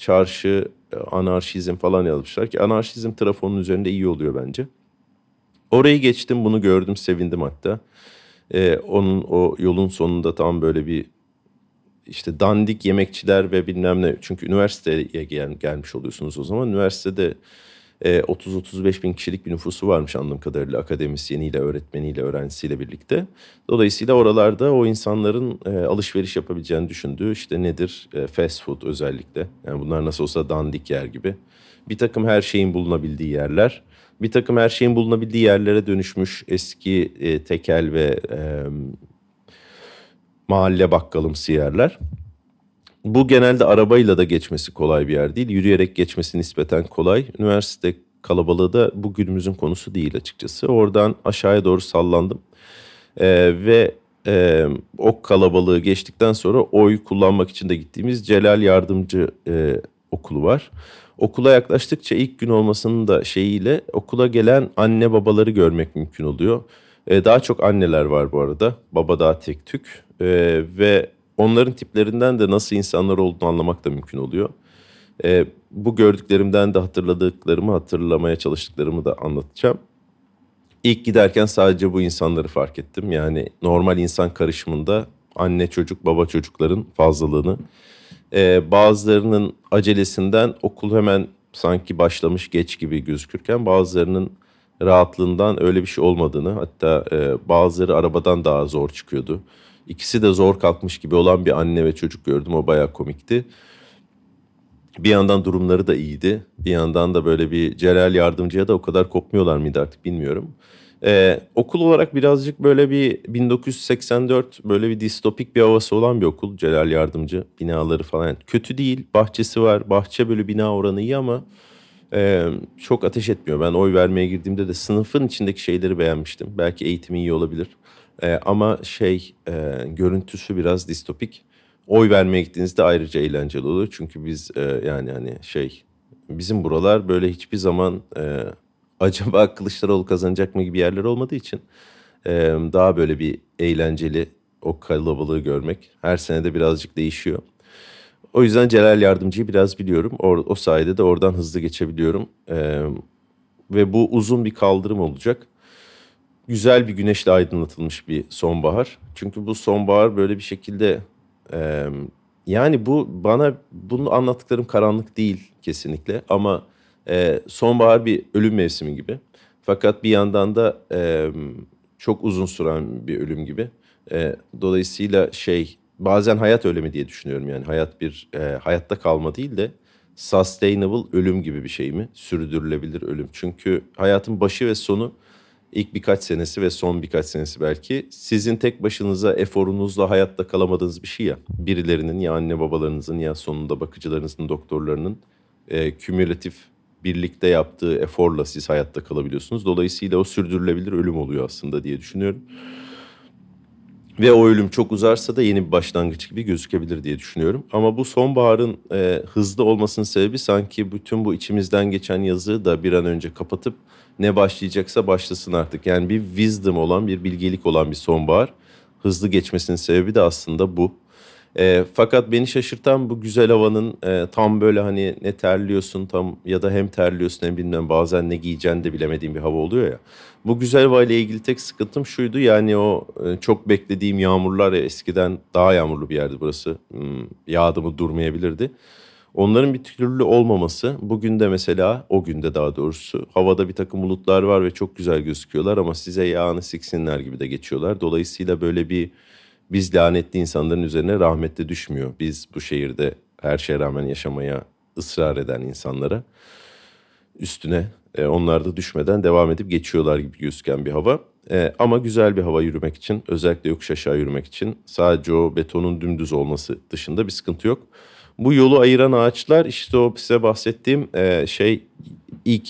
çarşı, e, anarşizm falan yazmışlar ki anarşizm trafonun üzerinde iyi oluyor bence. Orayı geçtim bunu gördüm sevindim hatta. Ee, onun o yolun sonunda tam böyle bir işte dandik yemekçiler ve bilmem ne. Çünkü üniversiteye gel, gelmiş oluyorsunuz o zaman. Üniversitede e, 30-35 bin kişilik bir nüfusu varmış anladığım kadarıyla akademisyeniyle, öğretmeniyle, öğrencisiyle birlikte. Dolayısıyla oralarda o insanların e, alışveriş yapabileceğini düşündüğü işte nedir? E, fast food özellikle. Yani bunlar nasıl olsa dandik yer gibi. Bir takım her şeyin bulunabildiği yerler. Bir takım her şeyin bulunabildiği yerlere dönüşmüş eski e, tekel ve e, mahalle bakkalımsı yerler. Bu genelde arabayla da geçmesi kolay bir yer değil. Yürüyerek geçmesi nispeten kolay. Üniversite kalabalığı da bu günümüzün konusu değil açıkçası. Oradan aşağıya doğru sallandım. Ee, ve e, o kalabalığı geçtikten sonra oy kullanmak için de gittiğimiz Celal Yardımcı e, okulu var. Okula yaklaştıkça ilk gün olmasının da şeyiyle okula gelen anne babaları görmek mümkün oluyor. Ee, daha çok anneler var bu arada. Baba daha tek tük. Ee, ve onların tiplerinden de nasıl insanlar olduğunu anlamak da mümkün oluyor. Ee, bu gördüklerimden de hatırladıklarımı, hatırlamaya çalıştıklarımı da anlatacağım. İlk giderken sadece bu insanları fark ettim. Yani normal insan karışımında anne çocuk baba çocukların fazlalığını. Ee, bazılarının acelesinden okul hemen sanki başlamış geç gibi gözükürken bazılarının rahatlığından öyle bir şey olmadığını hatta e, bazıları arabadan daha zor çıkıyordu. İkisi de zor kalkmış gibi olan bir anne ve çocuk gördüm. O bayağı komikti. Bir yandan durumları da iyiydi. Bir yandan da böyle bir Celal yardımcıya da o kadar kopmuyorlar mıydı artık bilmiyorum. Ee, okul olarak birazcık böyle bir 1984 böyle bir distopik bir havası olan bir okul Celal Yardımcı binaları falan. Yani kötü değil bahçesi var bahçe böyle bina oranı iyi ama e, çok ateş etmiyor. Ben oy vermeye girdiğimde de sınıfın içindeki şeyleri beğenmiştim. Belki eğitimi iyi olabilir. E, ama şey e, görüntüsü biraz distopik. Oy vermeye gittiğinizde ayrıca eğlenceli olur. Çünkü biz e, yani hani şey bizim buralar böyle hiçbir zaman e, acaba Kılıçdaroğlu kazanacak mı gibi yerler olmadığı için e, daha böyle bir eğlenceli o kalabalığı görmek. Her sene de birazcık değişiyor. O yüzden Celal Yardımcı'yı biraz biliyorum. O, o sayede de oradan hızlı geçebiliyorum. E, ve bu uzun bir kaldırım olacak güzel bir güneşle aydınlatılmış bir sonbahar. Çünkü bu sonbahar böyle bir şekilde e, yani bu bana bunu anlattıklarım karanlık değil kesinlikle ama e, sonbahar bir ölüm mevsimi gibi. Fakat bir yandan da e, çok uzun süren bir ölüm gibi. E, dolayısıyla şey bazen hayat ölümü diye düşünüyorum yani hayat bir e, hayatta kalma değil de sustainable ölüm gibi bir şey mi? Sürdürülebilir ölüm. Çünkü hayatın başı ve sonu ilk birkaç senesi ve son birkaç senesi belki sizin tek başınıza eforunuzla hayatta kalamadığınız bir şey ya. Birilerinin ya anne babalarınızın ya sonunda bakıcılarınızın, doktorlarının e, kümülatif birlikte yaptığı eforla siz hayatta kalabiliyorsunuz. Dolayısıyla o sürdürülebilir ölüm oluyor aslında diye düşünüyorum. Ve o ölüm çok uzarsa da yeni bir başlangıç gibi gözükebilir diye düşünüyorum. Ama bu sonbaharın e, hızlı olmasının sebebi sanki bütün bu içimizden geçen yazı da bir an önce kapatıp ne başlayacaksa başlasın artık. Yani bir wisdom olan, bir bilgelik olan bir sonbahar. Hızlı geçmesinin sebebi de aslında bu. E, fakat beni şaşırtan bu güzel havanın e, tam böyle hani ne terliyorsun tam ya da hem terliyorsun hem bilmem bazen ne giyeceğini de bilemediğim bir hava oluyor ya. Bu güzel hava ile ilgili tek sıkıntım şuydu yani o e, çok beklediğim yağmurlar ya eskiden daha yağmurlu bir yerdi burası. Hmm, yağdı mı durmayabilirdi. Onların bir türlü olmaması bugün de mesela o günde daha doğrusu havada bir takım bulutlar var ve çok güzel gözüküyorlar ama size yağını siksinler gibi de geçiyorlar. Dolayısıyla böyle bir biz lanetli insanların üzerine rahmetle düşmüyor. Biz bu şehirde her şeye rağmen yaşamaya ısrar eden insanlara üstüne e, onlar da düşmeden devam edip geçiyorlar gibi gözüken bir hava. E, ama güzel bir hava yürümek için özellikle yokuş aşağı yürümek için sadece o betonun dümdüz olması dışında bir sıkıntı yok. Bu yolu ayıran ağaçlar işte o size bahsettiğim e, şey ilk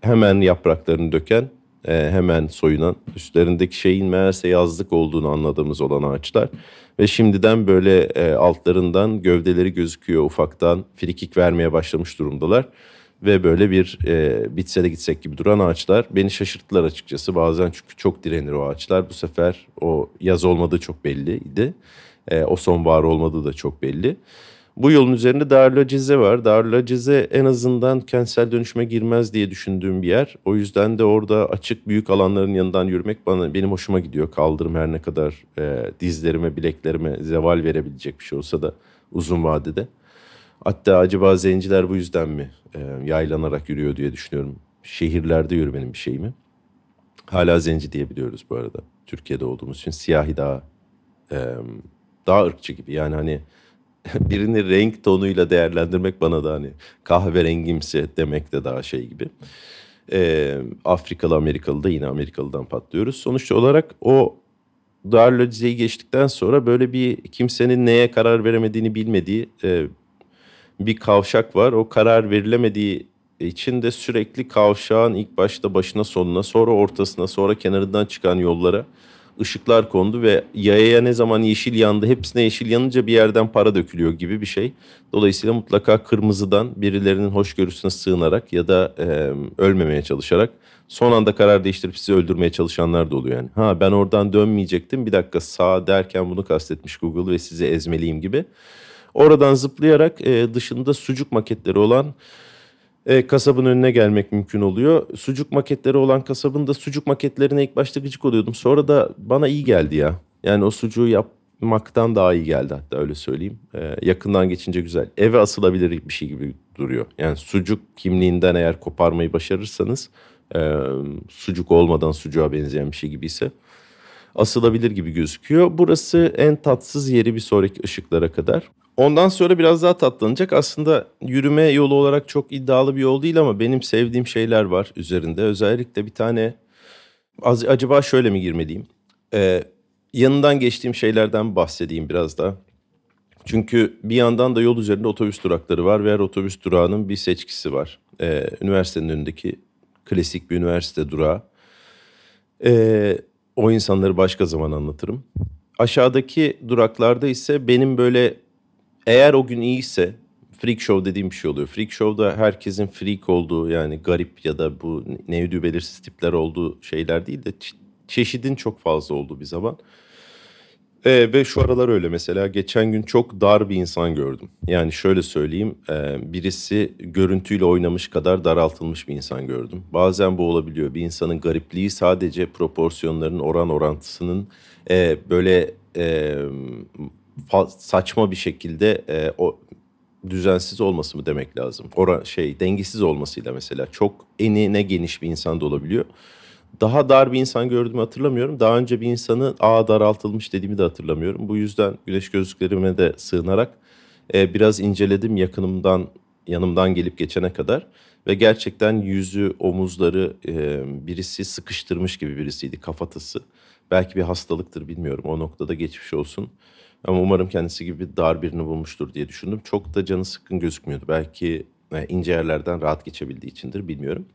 hemen yapraklarını döken, e, hemen soyunan, üstlerindeki şeyin meğerse yazlık olduğunu anladığımız olan ağaçlar. Ve şimdiden böyle e, altlarından gövdeleri gözüküyor ufaktan frikik vermeye başlamış durumdalar. Ve böyle bir e, bitse de gitsek gibi duran ağaçlar beni şaşırttılar açıkçası. Bazen çünkü çok direnir o ağaçlar. Bu sefer o yaz olmadığı çok belliydi. E, o sonbahar olmadığı da çok belli. Bu yolun üzerinde Darülacize var. Darülacize en azından kentsel dönüşüme girmez diye düşündüğüm bir yer. O yüzden de orada açık büyük alanların yanından yürümek bana benim hoşuma gidiyor. Kaldırım her ne kadar e, dizlerime, bileklerime zeval verebilecek bir şey olsa da uzun vadede. Hatta acaba zenciler bu yüzden mi e, yaylanarak yürüyor diye düşünüyorum. Şehirlerde yürümenin bir şey mi? Hala zenci diyebiliyoruz bu arada. Türkiye'de olduğumuz için siyahi daha e, daha ırkçı gibi. Yani hani birini renk tonuyla değerlendirmek bana da hani kahverengimsi demek de daha şey gibi. E, Afrikalı Amerikalı da yine Amerikalı'dan patlıyoruz. Sonuç olarak o Darülce'yi geçtikten sonra böyle bir kimsenin neye karar veremediğini bilmediği e, bir kavşak var. O karar verilemediği için de sürekli kavşağın ilk başta başına sonuna sonra ortasına sonra kenarından çıkan yollara ışıklar kondu ve yayaya ne zaman yeşil yandı hepsine yeşil yanınca bir yerden para dökülüyor gibi bir şey. Dolayısıyla mutlaka kırmızıdan birilerinin hoşgörüsüne sığınarak ya da e, ölmemeye çalışarak son anda karar değiştirip sizi öldürmeye çalışanlar da oluyor yani. Ha ben oradan dönmeyecektim bir dakika sağ derken bunu kastetmiş Google ve sizi ezmeliyim gibi. Oradan zıplayarak e, dışında sucuk maketleri olan e, kasabın önüne gelmek mümkün oluyor. Sucuk maketleri olan kasabın da sucuk maketlerine ilk başta gıcık oluyordum. Sonra da bana iyi geldi ya. Yani o sucuğu yapmaktan daha iyi geldi hatta öyle söyleyeyim. E, yakından geçince güzel. Eve asılabilir bir şey gibi duruyor. Yani sucuk kimliğinden eğer koparmayı başarırsanız e, sucuk olmadan sucuğa benzeyen bir şey gibiyse asılabilir gibi gözüküyor. Burası en tatsız yeri bir sonraki ışıklara kadar. Ondan sonra biraz daha tatlanacak. Aslında yürüme yolu olarak çok iddialı bir yol değil ama benim sevdiğim şeyler var üzerinde. Özellikle bir tane az, acaba şöyle mi girmeliyim? Ee, yanından geçtiğim şeylerden bahsedeyim biraz da. Çünkü bir yandan da yol üzerinde otobüs durakları var ve her otobüs durağının bir seçkisi var. Ee, üniversitenin önündeki klasik bir üniversite durağı. Ee, o insanları başka zaman anlatırım. Aşağıdaki duraklarda ise benim böyle eğer o gün iyiyse freak show dediğim bir şey oluyor. Freak show'da herkesin freak olduğu yani garip ya da bu nevdü belirsiz tipler olduğu şeyler değil de çeşidin çok fazla olduğu bir zaman. Ee, ve şu aralar öyle mesela geçen gün çok dar bir insan gördüm. Yani şöyle söyleyeyim e, birisi görüntüyle oynamış kadar daraltılmış bir insan gördüm. Bazen bu olabiliyor. Bir insanın garipliği sadece proporsiyonların oran orantısının e, böyle e, saçma bir şekilde e, o düzensiz olması mı demek lazım? Ora şey dengesiz olmasıyla mesela çok enine geniş bir insan da olabiliyor. Daha dar bir insan gördüğümü hatırlamıyorum. Daha önce bir insanı a daraltılmış dediğimi de hatırlamıyorum. Bu yüzden güneş gözlüklerime de sığınarak e, biraz inceledim yakınımdan yanımdan gelip geçene kadar ve gerçekten yüzü, omuzları e, birisi sıkıştırmış gibi birisiydi kafatası. Belki bir hastalıktır bilmiyorum. O noktada geçmiş olsun. Ama umarım kendisi gibi dar birini bulmuştur diye düşündüm. Çok da canı sıkkın gözükmüyordu. Belki e, ince yerlerden rahat geçebildiği içindir bilmiyorum.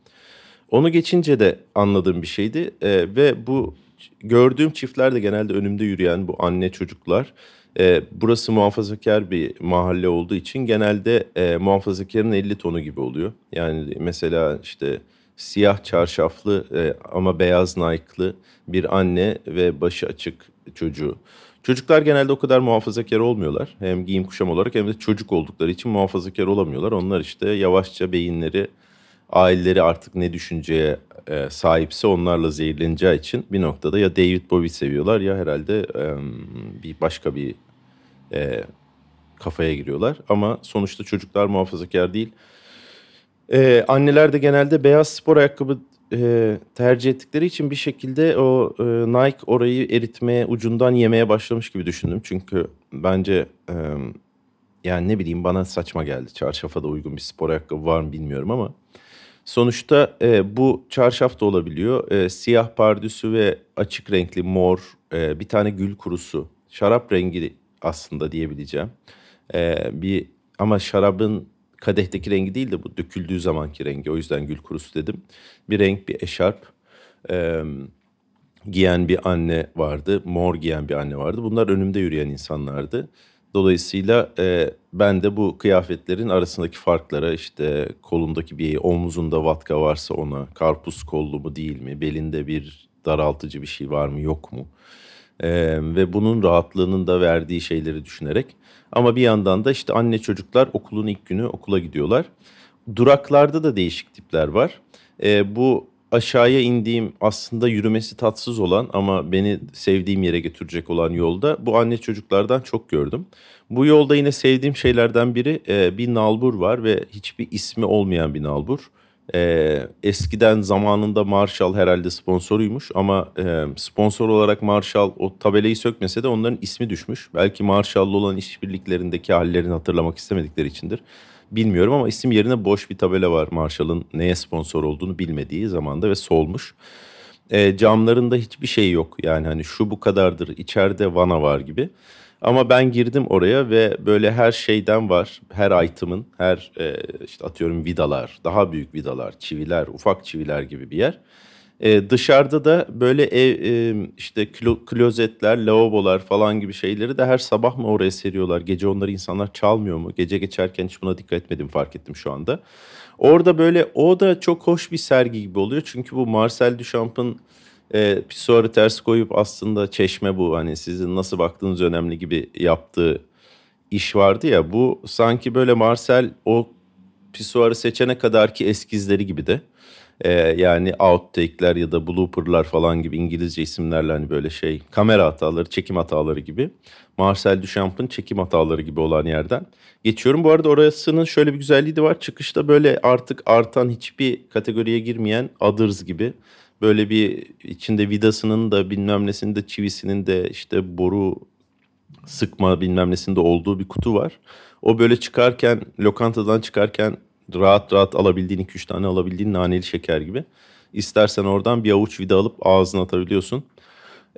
Onu geçince de anladığım bir şeydi. E, ve bu gördüğüm çiftler de genelde önümde yürüyen bu anne çocuklar. E, burası muhafazakar bir mahalle olduğu için genelde e, muhafazakarın 50 tonu gibi oluyor. Yani mesela işte siyah çarşaflı e, ama beyaz Nike'lı bir anne ve başı açık çocuğu. Çocuklar genelde o kadar muhafazakar olmuyorlar. Hem giyim kuşam olarak hem de çocuk oldukları için muhafazakar olamıyorlar. Onlar işte yavaşça beyinleri, aileleri artık ne düşünceye e, sahipse onlarla zehirleneceği için bir noktada ya David Bowie seviyorlar ya herhalde e, bir başka bir e, kafaya giriyorlar. Ama sonuçta çocuklar muhafazakar değil. E, anneler de genelde beyaz spor ayakkabı e, tercih ettikleri için bir şekilde o e, Nike orayı eritmeye, ucundan yemeye başlamış gibi düşündüm. Çünkü bence e, yani ne bileyim bana saçma geldi. Çarşafa da uygun bir spor ayakkabı var mı bilmiyorum ama sonuçta e, bu çarşaf da olabiliyor. E, siyah pardüsü ve açık renkli mor e, bir tane gül kurusu. Şarap rengi aslında diyebileceğim. E, bir ama şarabın kadehteki rengi değil de bu döküldüğü zamanki rengi. O yüzden gül kurusu dedim. Bir renk, bir eşarp. E, giyen bir anne vardı. Mor giyen bir anne vardı. Bunlar önümde yürüyen insanlardı. Dolayısıyla e, ben de bu kıyafetlerin arasındaki farklara işte kolundaki bir omuzunda vatka varsa ona karpuz kollu mu değil mi belinde bir daraltıcı bir şey var mı yok mu Ee, ve bunun rahatlığının da verdiği şeyleri düşünerek. Ama bir yandan da işte anne çocuklar okulun ilk günü okula gidiyorlar. Duraklarda da değişik tipler var. Ee, bu aşağıya indiğim aslında yürümesi tatsız olan ama beni sevdiğim yere götürecek olan yolda bu anne çocuklardan çok gördüm. Bu yolda yine sevdiğim şeylerden biri e, bir nalbur var ve hiçbir ismi olmayan bir nalbur. E, eskiden zamanında Marshall herhalde sponsoruymuş ama e, sponsor olarak Marshall o tabelayı sökmese de onların ismi düşmüş. Belki Marshall'la olan işbirliklerindeki hallerini hatırlamak istemedikleri içindir. Bilmiyorum ama isim yerine boş bir tabela var Marshall'ın neye sponsor olduğunu bilmediği zamanda ve solmuş. E, camlarında hiçbir şey yok yani hani şu bu kadardır içeride vana var gibi. Ama ben girdim oraya ve böyle her şeyden var. Her item'ın, her e, işte atıyorum vidalar, daha büyük vidalar, çiviler, ufak çiviler gibi bir yer. E, dışarıda da böyle ev e, işte klo, klozetler, lavabolar falan gibi şeyleri de her sabah mı oraya seriyorlar? Gece onları insanlar çalmıyor mu? Gece geçerken hiç buna dikkat etmedim fark ettim şu anda. Orada böyle o da çok hoş bir sergi gibi oluyor. Çünkü bu Marcel Duchamp'ın e, pisuarı ters koyup aslında çeşme bu hani sizin nasıl baktığınız önemli gibi yaptığı iş vardı ya bu sanki böyle Marcel o pisuarı seçene kadar ki eskizleri gibi de e, yani outtake'ler ya da blooper'lar falan gibi İngilizce isimlerle hani böyle şey kamera hataları, çekim hataları gibi. Marcel Duchamp'ın çekim hataları gibi olan yerden geçiyorum. Bu arada orasının şöyle bir güzelliği de var. Çıkışta böyle artık artan hiçbir kategoriye girmeyen others gibi böyle bir içinde vidasının da bilmem nesinin de çivisinin de işte boru sıkma bilmem nesinde olduğu bir kutu var. O böyle çıkarken lokantadan çıkarken rahat rahat alabildiğin 2-3 tane alabildiğin naneli şeker gibi. İstersen oradan bir avuç vida alıp ağzına atabiliyorsun.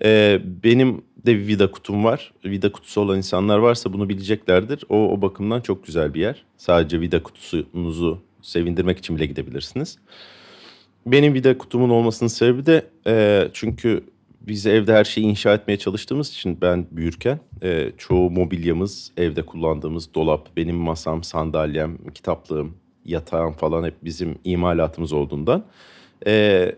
Ee, benim de vida kutum var. Vida kutusu olan insanlar varsa bunu bileceklerdir. O, o bakımdan çok güzel bir yer. Sadece vida kutusunuzu sevindirmek için bile gidebilirsiniz. Benim vida kutumun olmasının sebebi de e, çünkü biz evde her şeyi inşa etmeye çalıştığımız için ben büyürken e, çoğu mobilyamız evde kullandığımız dolap, benim masam, sandalyem, kitaplığım, yatağım falan hep bizim imalatımız olduğundan. E,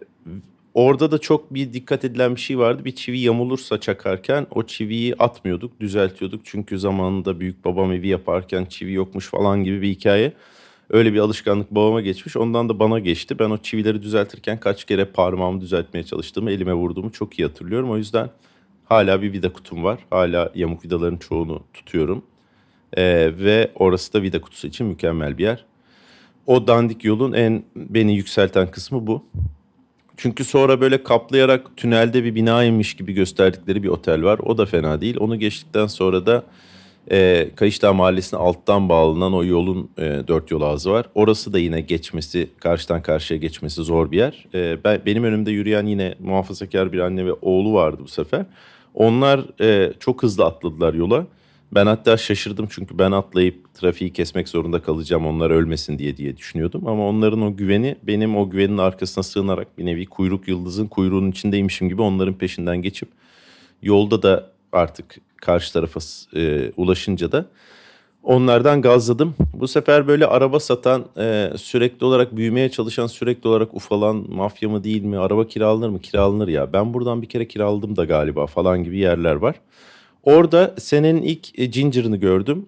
orada da çok bir dikkat edilen bir şey vardı. Bir çivi yamulursa çakarken o çiviyi atmıyorduk, düzeltiyorduk. Çünkü zamanında büyük babam evi yaparken çivi yokmuş falan gibi bir hikaye. Öyle bir alışkanlık babama geçmiş. Ondan da bana geçti. Ben o çivileri düzeltirken kaç kere parmağımı düzeltmeye çalıştığımı, elime vurduğumu çok iyi hatırlıyorum. O yüzden hala bir vida kutum var. Hala yamuk vidaların çoğunu tutuyorum. Ee, ve orası da vida kutusu için mükemmel bir yer. O dandik yolun en beni yükselten kısmı bu. Çünkü sonra böyle kaplayarak tünelde bir binaymış gibi gösterdikleri bir otel var. O da fena değil. Onu geçtikten sonra da e, Kayışdağ Mahallesi'ne alttan bağlanan o yolun e, dört yol ağzı var. Orası da yine geçmesi, karşıdan karşıya geçmesi zor bir yer. E, ben Benim önümde yürüyen yine muhafazakar bir anne ve oğlu vardı bu sefer. Onlar e, çok hızlı atladılar yola. Ben hatta şaşırdım çünkü ben atlayıp trafiği kesmek zorunda kalacağım onlar ölmesin diye diye düşünüyordum. Ama onların o güveni benim o güvenin arkasına sığınarak bir nevi kuyruk yıldızın kuyruğunun içindeymişim gibi onların peşinden geçip yolda da artık karşı tarafa e, ulaşınca da onlardan gazladım. Bu sefer böyle araba satan, e, sürekli olarak büyümeye çalışan, sürekli olarak ufalan mafya mı değil mi, araba kiralanır mı? Kiralanır ya. Ben buradan bir kere kiraladım da galiba falan gibi yerler var. Orada senenin ilk e, Ginger'ını gördüm.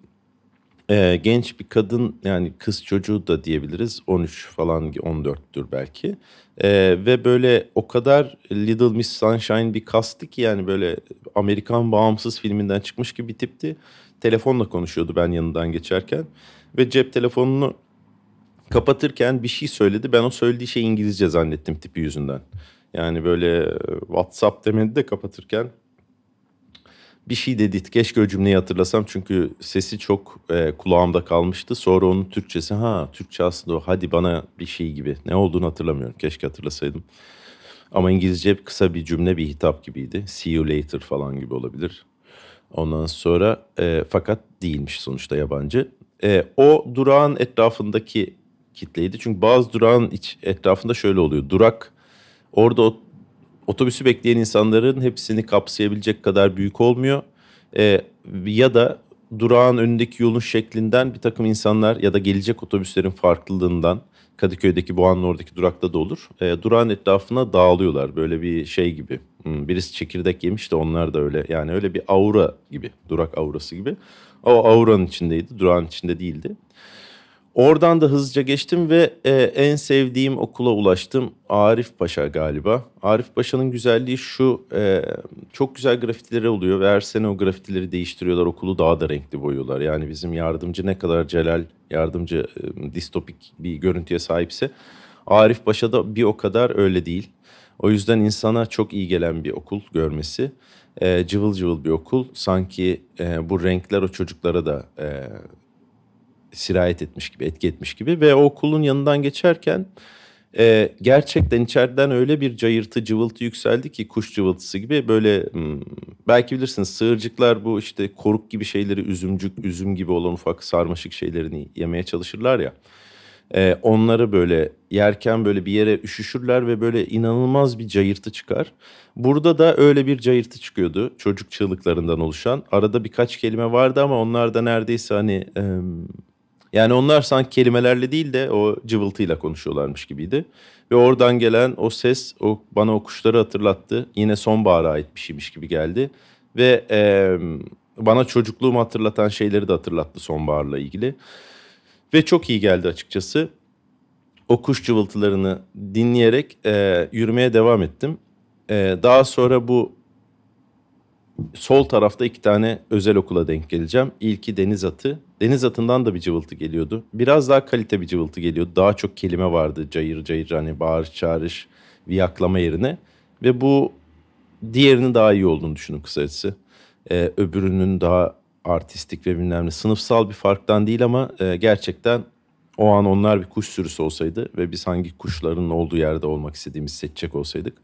E, genç bir kadın yani kız çocuğu da diyebiliriz. 13 falan 14'tür belki. E, ve böyle o kadar Little Miss Sunshine bir kastı ki yani böyle Amerikan bağımsız filminden çıkmış gibi bir tipti. Telefonla konuşuyordu ben yanından geçerken. Ve cep telefonunu kapatırken bir şey söyledi. Ben o söylediği şey İngilizce zannettim tipi yüzünden. Yani böyle e, WhatsApp demedi de kapatırken bir şey dedi. Keşke o cümleyi hatırlasam çünkü sesi çok e, kulağımda kalmıştı. Sonra onun Türkçesi ha Türkçe aslında o hadi bana bir şey gibi. Ne olduğunu hatırlamıyorum. Keşke hatırlasaydım. Ama İngilizce kısa bir cümle bir hitap gibiydi. See you later falan gibi olabilir. Ondan sonra e, fakat değilmiş sonuçta yabancı. E, o durağın etrafındaki kitleydi. Çünkü bazı durağın iç etrafında şöyle oluyor. Durak orada o otobüsü bekleyen insanların hepsini kapsayabilecek kadar büyük olmuyor. E, ya da durağın önündeki yolun şeklinden bir takım insanlar ya da gelecek otobüslerin farklılığından Kadıköy'deki Boğan'ın oradaki durakta da olur. E, durağın etrafına dağılıyorlar böyle bir şey gibi. Hmm, birisi çekirdek yemiş de onlar da öyle. Yani öyle bir aura gibi. Durak aurası gibi. O auranın içindeydi. Durağın içinde değildi. Oradan da hızlıca geçtim ve e, en sevdiğim okula ulaştım. Arif Paşa galiba. Arif Paşa'nın güzelliği şu, e, çok güzel grafitileri oluyor ve her sene o grafitileri değiştiriyorlar. Okulu daha da renkli boyuyorlar. Yani bizim yardımcı ne kadar celal, yardımcı e, distopik bir görüntüye sahipse... Arif Paşa da bir o kadar öyle değil. O yüzden insana çok iyi gelen bir okul görmesi. E, cıvıl cıvıl bir okul. Sanki e, bu renkler o çocuklara da e, sirayet etmiş gibi, etki etmiş gibi. Ve o okulun yanından geçerken e, gerçekten içeriden öyle bir cayırtı, cıvıltı yükseldi ki kuş cıvıltısı gibi. Böyle hmm, belki bilirsiniz sığırcıklar bu işte koruk gibi şeyleri, üzümcük, üzüm gibi olan ufak sarmaşık şeylerini yemeye çalışırlar ya. Ee, onları böyle yerken böyle bir yere üşüşürler ve böyle inanılmaz bir cayırtı çıkar. Burada da öyle bir cayırtı çıkıyordu çocuk çığlıklarından oluşan. Arada birkaç kelime vardı ama onlar da neredeyse hani... E, yani onlar sanki kelimelerle değil de o cıvıltıyla konuşuyorlarmış gibiydi. Ve oradan gelen o ses o bana o kuşları hatırlattı. Yine sonbahara ait bir şeymiş gibi geldi. Ve e, bana çocukluğumu hatırlatan şeyleri de hatırlattı sonbaharla ilgili. Ve çok iyi geldi açıkçası. O kuş cıvıltılarını dinleyerek e, yürümeye devam ettim. E, daha sonra bu sol tarafta iki tane özel okula denk geleceğim. İlki deniz atı. Deniz atından da bir cıvıltı geliyordu. Biraz daha kalite bir cıvıltı geliyordu. Daha çok kelime vardı. Cayır cayır hani bağırış çağırış viyaklama yerine. Ve bu diğerinin daha iyi olduğunu düşünün kısacası. Ee, öbürünün daha artistik ve bilmem ne sınıfsal bir farktan değil ama e, gerçekten o an onlar bir kuş sürüsü olsaydı ve biz hangi kuşların olduğu yerde olmak istediğimizi seçecek olsaydık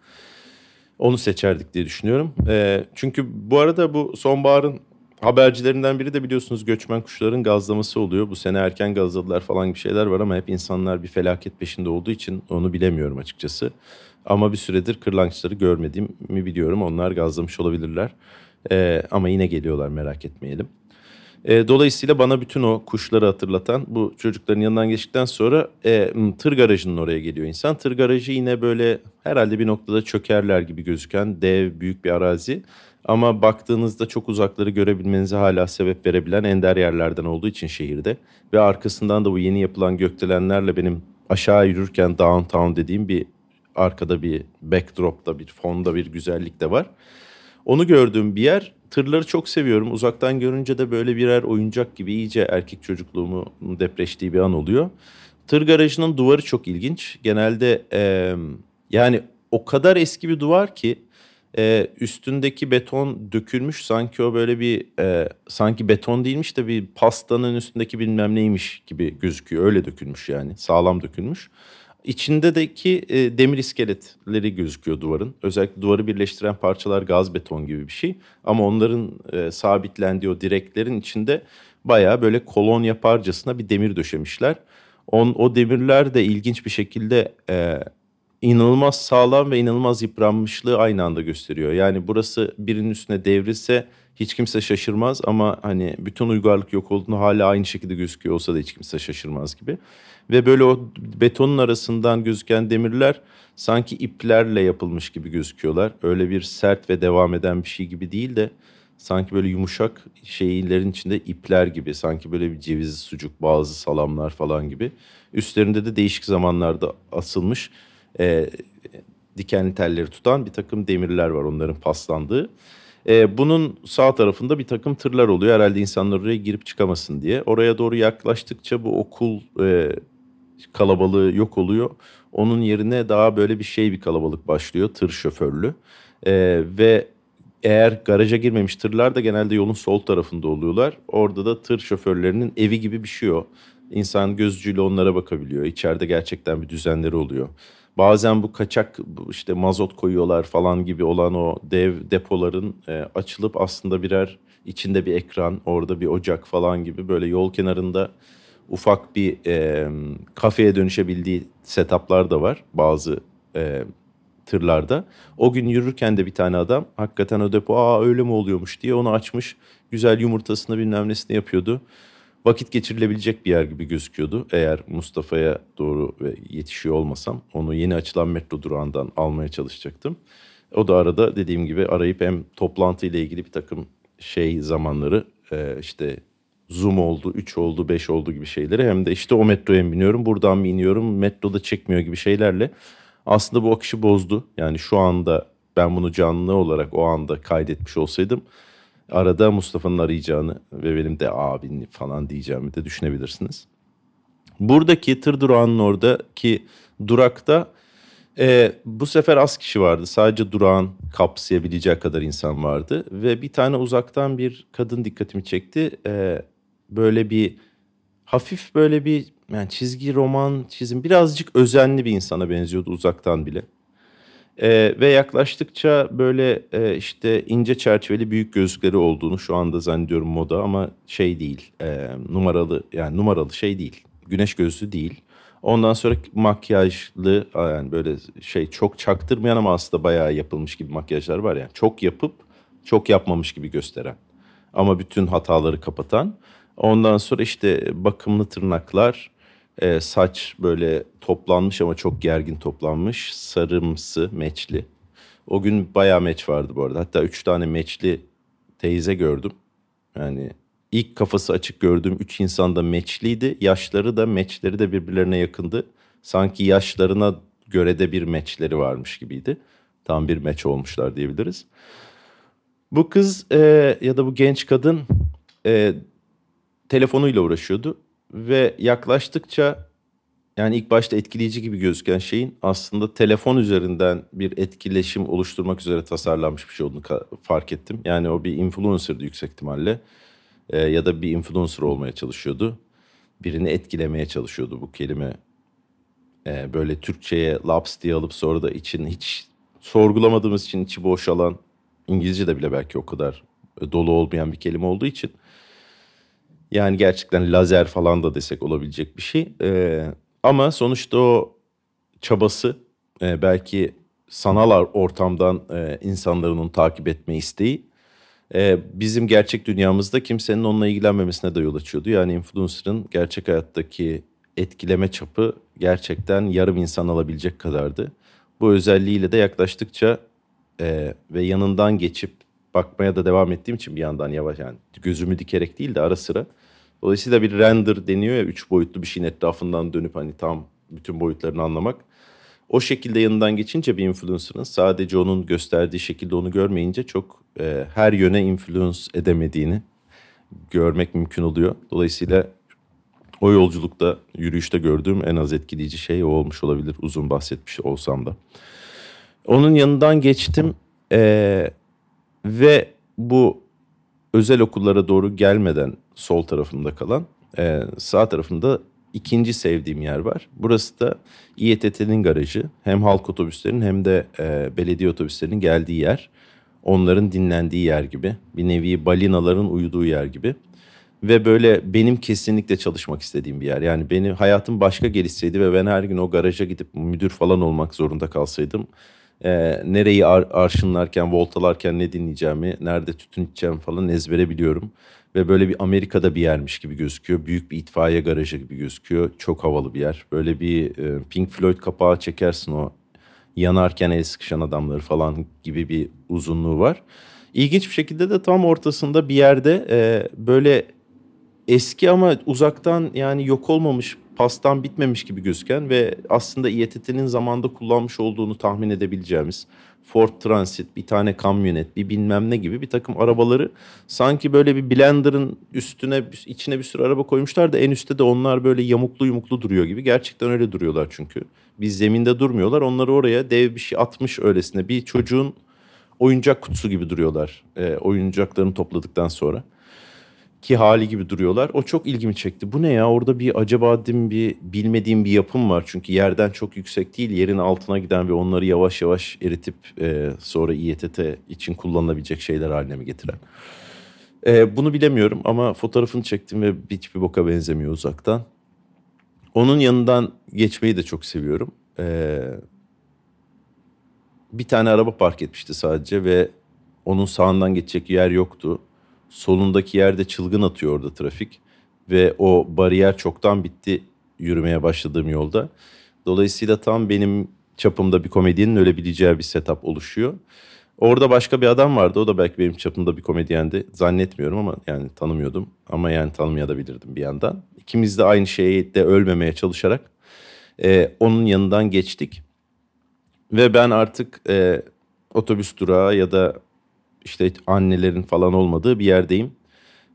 onu seçerdik diye düşünüyorum. E, çünkü bu arada bu sonbaharın habercilerinden biri de biliyorsunuz göçmen kuşların gazlaması oluyor. Bu sene erken gazladılar falan gibi şeyler var ama hep insanlar bir felaket peşinde olduğu için onu bilemiyorum açıkçası. Ama bir süredir kırlangıçları görmediğimi biliyorum. Onlar gazlamış olabilirler. E, ama yine geliyorlar merak etmeyelim. E, dolayısıyla bana bütün o kuşları hatırlatan bu çocukların yanından geçtikten sonra e, tır garajının oraya geliyor insan. Tır garajı yine böyle herhalde bir noktada çökerler gibi gözüken dev büyük bir arazi. Ama baktığınızda çok uzakları görebilmenize hala sebep verebilen ender yerlerden olduğu için şehirde. Ve arkasından da bu yeni yapılan gökdelenlerle benim aşağı yürürken downtown dediğim bir arkada bir backdrop'ta bir fonda bir güzellik de var. Onu gördüğüm bir yer. Tırları çok seviyorum. Uzaktan görünce de böyle birer oyuncak gibi iyice erkek çocukluğumu depreştiği bir an oluyor. Tır garajının duvarı çok ilginç. Genelde e, yani o kadar eski bir duvar ki e, üstündeki beton dökülmüş sanki o böyle bir e, sanki beton değilmiş de bir pastanın üstündeki bilmem neymiş gibi gözüküyor. Öyle dökülmüş yani sağlam dökülmüş. İçindeki e, demir iskeletleri gözüküyor duvarın. Özellikle duvarı birleştiren parçalar gaz beton gibi bir şey. Ama onların e, sabitlendiği o direklerin içinde bayağı böyle kolon yaparcasına bir demir döşemişler. On, o demirler de ilginç bir şekilde e, inanılmaz sağlam ve inanılmaz yıpranmışlığı aynı anda gösteriyor. Yani burası birinin üstüne devrilse hiç kimse şaşırmaz ama hani bütün uygarlık yok olduğunu hala aynı şekilde gözüküyor olsa da hiç kimse şaşırmaz gibi. Ve böyle o betonun arasından gözüken demirler sanki iplerle yapılmış gibi gözüküyorlar. Öyle bir sert ve devam eden bir şey gibi değil de sanki böyle yumuşak şeylerin içinde ipler gibi. Sanki böyle bir cevizli sucuk, bazı salamlar falan gibi. Üstlerinde de değişik zamanlarda asılmış e, dikenli telleri tutan bir takım demirler var onların paslandığı. E, bunun sağ tarafında bir takım tırlar oluyor. Herhalde insanlar oraya girip çıkamasın diye. Oraya doğru yaklaştıkça bu okul e, kalabalığı yok oluyor. Onun yerine daha böyle bir şey bir kalabalık başlıyor. Tır şoförlü. E, ve eğer garaja girmemiş tırlar da genelde yolun sol tarafında oluyorlar. Orada da tır şoförlerinin evi gibi bir şey o. İnsan gözcüyle onlara bakabiliyor. İçeride gerçekten bir düzenleri oluyor. Bazen bu kaçak işte mazot koyuyorlar falan gibi olan o dev depoların e, açılıp aslında birer içinde bir ekran, orada bir ocak falan gibi böyle yol kenarında ufak bir e, kafeye dönüşebildiği setuplar da var bazı e, tırlarda. O gün yürürken de bir tane adam hakikaten o depo aa öyle mi oluyormuş diye onu açmış. Güzel yumurtasını bilmem nesini yapıyordu vakit geçirilebilecek bir yer gibi gözüküyordu. Eğer Mustafa'ya doğru yetişiyor olmasam onu yeni açılan metro durağından almaya çalışacaktım. O da arada dediğim gibi arayıp hem toplantı ile ilgili bir takım şey zamanları e, işte Zoom oldu, 3 oldu, 5 oldu gibi şeyleri hem de işte o metroya biniyorum, buradan mı iniyorum, metroda çekmiyor gibi şeylerle aslında bu akışı bozdu. Yani şu anda ben bunu canlı olarak o anda kaydetmiş olsaydım arada Mustafa'nın arayacağını ve benim de abin falan diyeceğimi de düşünebilirsiniz. Buradaki tır durağının oradaki durakta e, bu sefer az kişi vardı. Sadece durağın kapsayabileceği kadar insan vardı. Ve bir tane uzaktan bir kadın dikkatimi çekti. E, böyle bir hafif böyle bir yani çizgi roman çizim birazcık özenli bir insana benziyordu uzaktan bile. Ee, ve yaklaştıkça böyle e, işte ince çerçeveli büyük gözlükleri olduğunu şu anda zannediyorum moda ama şey değil e, numaralı yani numaralı şey değil güneş gözlüğü değil. Ondan sonra makyajlı yani böyle şey çok çaktırmayan ama aslında bayağı yapılmış gibi makyajlar var yani çok yapıp çok yapmamış gibi gösteren ama bütün hataları kapatan. Ondan sonra işte bakımlı tırnaklar, e, saç böyle toplanmış ama çok gergin toplanmış, sarımsı, meçli. O gün bayağı meç vardı bu arada. Hatta üç tane meçli teyze gördüm. Yani ilk kafası açık gördüğüm üç insan da meçliydi. Yaşları da meçleri de birbirlerine yakındı. Sanki yaşlarına göre de bir meçleri varmış gibiydi. Tam bir meç olmuşlar diyebiliriz. Bu kız e, ya da bu genç kadın e, telefonuyla uğraşıyordu ve yaklaştıkça yani ilk başta etkileyici gibi gözüken şeyin aslında telefon üzerinden bir etkileşim oluşturmak üzere tasarlanmış bir şey olduğunu fark ettim. Yani o bir influencer'dı yüksek ihtimalle ee, ya da bir influencer olmaya çalışıyordu. Birini etkilemeye çalışıyordu bu kelime. Ee, böyle Türkçe'ye laps diye alıp sonra da için hiç sorgulamadığımız için içi boşalan İngilizce de bile belki o kadar dolu olmayan bir kelime olduğu için yani gerçekten lazer falan da desek olabilecek bir şey. Ee, ama sonuçta o çabası e, belki sanal ortamdan e, insanların onu takip etme isteği e, bizim gerçek dünyamızda kimsenin onunla ilgilenmemesine de yol açıyordu. Yani influencer'ın gerçek hayattaki etkileme çapı gerçekten yarım insan alabilecek kadardı. Bu özelliğiyle de yaklaştıkça e, ve yanından geçip bakmaya da devam ettiğim için bir yandan yavaş yani gözümü dikerek değil de ara sıra Dolayısıyla bir render deniyor ya üç boyutlu bir şeyin etrafından dönüp hani tam bütün boyutlarını anlamak. O şekilde yanından geçince bir influencer'ın sadece onun gösterdiği şekilde onu görmeyince çok e, her yöne influence edemediğini görmek mümkün oluyor. Dolayısıyla o yolculukta yürüyüşte gördüğüm en az etkileyici şey o olmuş olabilir uzun bahsetmiş olsam da. Onun yanından geçtim ee, ve bu özel okullara doğru gelmeden sol tarafımda kalan e, sağ tarafımda ikinci sevdiğim yer var. Burası da İETT'nin garajı. Hem halk otobüslerinin hem de e, belediye otobüslerinin geldiği yer. Onların dinlendiği yer gibi. Bir nevi balinaların uyuduğu yer gibi. Ve böyle benim kesinlikle çalışmak istediğim bir yer. Yani benim hayatım başka gelişseydi ve ben her gün o garaja gidip müdür falan olmak zorunda kalsaydım e, nereyi ar- arşınlarken, voltalarken ne dinleyeceğimi, nerede tütün içeceğim falan ezbere biliyorum. Ve böyle bir Amerika'da bir yermiş gibi gözüküyor. Büyük bir itfaiye garajı gibi gözüküyor. Çok havalı bir yer. Böyle bir e, Pink Floyd kapağı çekersin o yanarken el sıkışan adamları falan gibi bir uzunluğu var. İlginç bir şekilde de tam ortasında bir yerde e, böyle eski ama uzaktan yani yok olmamış pastan bitmemiş gibi gözüken ve aslında İETT'nin zamanda kullanmış olduğunu tahmin edebileceğimiz Ford Transit, bir tane kamyonet, bir bilmem ne gibi bir takım arabaları sanki böyle bir blenderın üstüne içine bir sürü araba koymuşlar da en üstte de onlar böyle yamuklu yumuklu duruyor gibi. Gerçekten öyle duruyorlar çünkü. Biz zeminde durmuyorlar. Onları oraya dev bir şey atmış öylesine. Bir çocuğun oyuncak kutusu gibi duruyorlar. E, oyuncaklarını topladıktan sonra ki hali gibi duruyorlar. O çok ilgimi çekti. Bu ne ya? Orada bir acaba dedim bir bilmediğim bir yapım var. Çünkü yerden çok yüksek değil. Yerin altına giden ve onları yavaş yavaş eritip e, sonra İETT için kullanılabilecek şeyler haline mi getiren? E, bunu bilemiyorum ama fotoğrafını çektim ve hiçbir boka benzemiyor uzaktan. Onun yanından geçmeyi de çok seviyorum. E, bir tane araba park etmişti sadece ve onun sağından geçecek yer yoktu Solundaki yerde çılgın atıyor orada trafik. Ve o bariyer çoktan bitti yürümeye başladığım yolda. Dolayısıyla tam benim çapımda bir komedyenin ölebileceği bir setup oluşuyor. Orada başka bir adam vardı. O da belki benim çapımda bir komedyendi. Zannetmiyorum ama yani tanımıyordum. Ama yani tanımayabilirdim bir yandan. İkimiz de aynı şeyde ölmemeye çalışarak e, onun yanından geçtik. Ve ben artık e, otobüs durağı ya da işte annelerin falan olmadığı bir yerdeyim.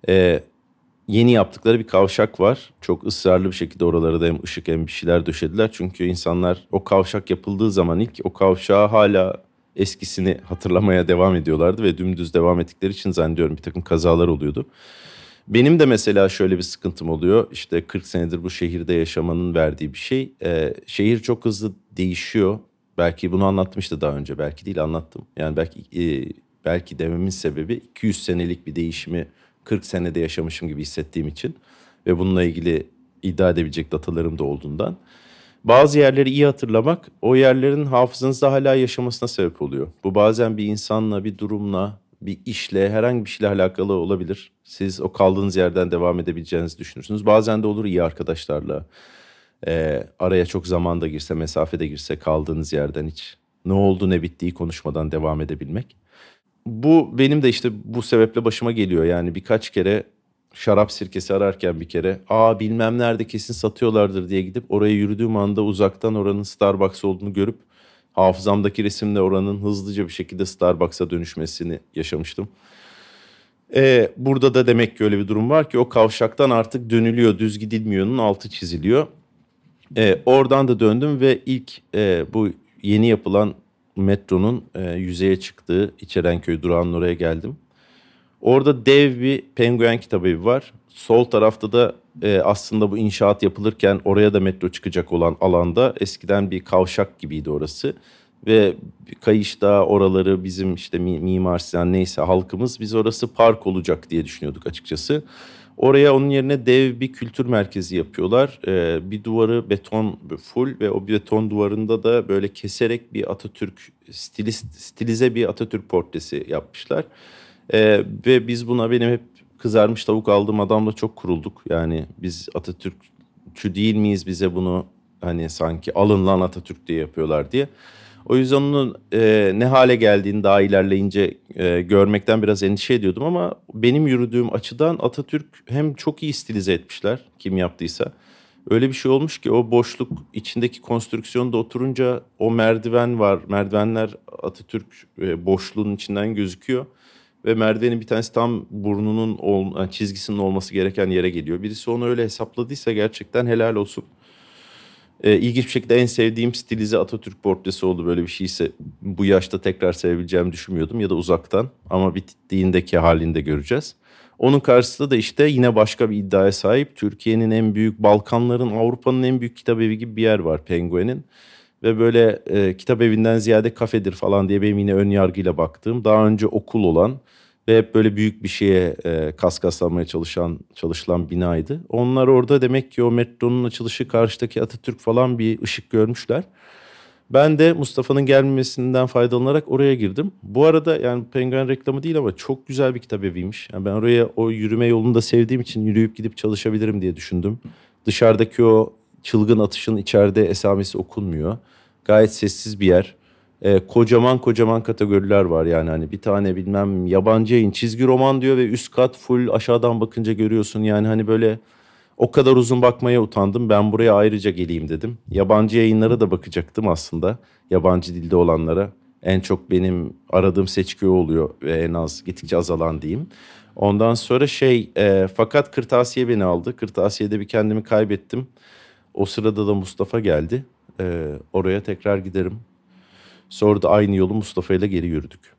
E, yeni yaptıkları bir kavşak var. Çok ısrarlı bir şekilde oralara da hem ışık hem bir şeyler döşediler. Çünkü insanlar o kavşak yapıldığı zaman ilk o kavşağı hala eskisini hatırlamaya devam ediyorlardı ve dümdüz devam ettikleri için zannediyorum bir takım kazalar oluyordu. Benim de mesela şöyle bir sıkıntım oluyor. İşte 40 senedir bu şehirde yaşamanın verdiği bir şey. Ee, şehir çok hızlı değişiyor. Belki bunu anlattım işte daha önce. Belki değil anlattım. Yani belki e, belki dememin sebebi 200 senelik bir değişimi 40 senede yaşamışım gibi hissettiğim için ve bununla ilgili iddia edebilecek datalarım da olduğundan. Bazı yerleri iyi hatırlamak o yerlerin hafızanızda hala yaşamasına sebep oluyor. Bu bazen bir insanla, bir durumla, bir işle, herhangi bir şeyle alakalı olabilir. Siz o kaldığınız yerden devam edebileceğinizi düşünürsünüz. Bazen de olur iyi arkadaşlarla. E, araya çok zaman da girse, mesafe de girse kaldığınız yerden hiç ne oldu ne bittiği konuşmadan devam edebilmek. Bu benim de işte bu sebeple başıma geliyor. Yani birkaç kere şarap sirkesi ararken bir kere aa bilmem nerede kesin satıyorlardır diye gidip oraya yürüdüğüm anda uzaktan oranın Starbucks olduğunu görüp hafızamdaki resimle oranın hızlıca bir şekilde Starbucks'a dönüşmesini yaşamıştım. Ee, burada da demek ki öyle bir durum var ki o kavşaktan artık dönülüyor, düz gidilmiyor'nun altı çiziliyor. Ee, oradan da döndüm ve ilk e, bu yeni yapılan metronun e, yüzeye çıktığı İçerenköy durağının oraya geldim. Orada dev bir penguen kitabı var. Sol tarafta da e, aslında bu inşaat yapılırken oraya da metro çıkacak olan alanda eskiden bir kavşak gibiydi orası. Ve Kayış'ta oraları bizim işte Mimar Sinan neyse halkımız biz orası park olacak diye düşünüyorduk açıkçası. Oraya onun yerine dev bir kültür merkezi yapıyorlar. Ee, bir duvarı beton full ve o beton duvarında da böyle keserek bir Atatürk stilist, stilize bir Atatürk portresi yapmışlar. Ee, ve biz buna benim hep kızarmış tavuk aldığım adamla çok kurulduk. Yani biz Atatürkçü değil miyiz bize bunu hani sanki alın lan Atatürk diye yapıyorlar diye. O yüzden onun e, ne hale geldiğini daha ilerleyince e, görmekten biraz endişe ediyordum ama benim yürüdüğüm açıdan Atatürk hem çok iyi stilize etmişler kim yaptıysa. Öyle bir şey olmuş ki o boşluk içindeki konstrüksiyonda oturunca o merdiven var. Merdivenler Atatürk e, boşluğun içinden gözüküyor. Ve merdivenin bir tanesi tam burnunun çizgisinin olması gereken yere geliyor. Birisi onu öyle hesapladıysa gerçekten helal olsun. E, ilginç bir şekilde en sevdiğim stilize Atatürk portresi oldu. Böyle bir şeyse bu yaşta tekrar sevebileceğimi düşünmüyordum ya da uzaktan. Ama bittiğindeki halinde göreceğiz. Onun karşısında da işte yine başka bir iddiaya sahip. Türkiye'nin en büyük, Balkanların, Avrupa'nın en büyük kitap evi gibi bir yer var Penguen'in. Ve böyle e, kitap evinden ziyade kafedir falan diye benim yine ön yargıyla baktığım, daha önce okul olan ve hep böyle büyük bir şeye e, kaskaslanmaya çalışan çalışılan binaydı. Onlar orada demek ki o metronun açılışı karşıdaki Atatürk falan bir ışık görmüşler. Ben de Mustafa'nın gelmesinden faydalanarak oraya girdim. Bu arada yani Penguen reklamı değil ama çok güzel bir kitap eviymiş. Yani ben oraya o yürüme yolunda sevdiğim için yürüyüp gidip çalışabilirim diye düşündüm. Dışarıdaki o çılgın atışın içeride esamesi okunmuyor. Gayet sessiz bir yer. E, kocaman kocaman kategoriler var yani hani bir tane bilmem yabancı yayın çizgi roman diyor ve üst kat full aşağıdan bakınca görüyorsun yani hani böyle o kadar uzun bakmaya utandım. Ben buraya ayrıca geleyim dedim. Yabancı yayınlara da bakacaktım aslında. Yabancı dilde olanlara. En çok benim aradığım seçki oluyor ve en az gittikçe azalan diyeyim. Ondan sonra şey e, fakat kırtasiye beni aldı. Kırtasiyede bir kendimi kaybettim. O sırada da Mustafa geldi. E, oraya tekrar giderim. Sonra da aynı yolu Mustafa ile geri yürüdük.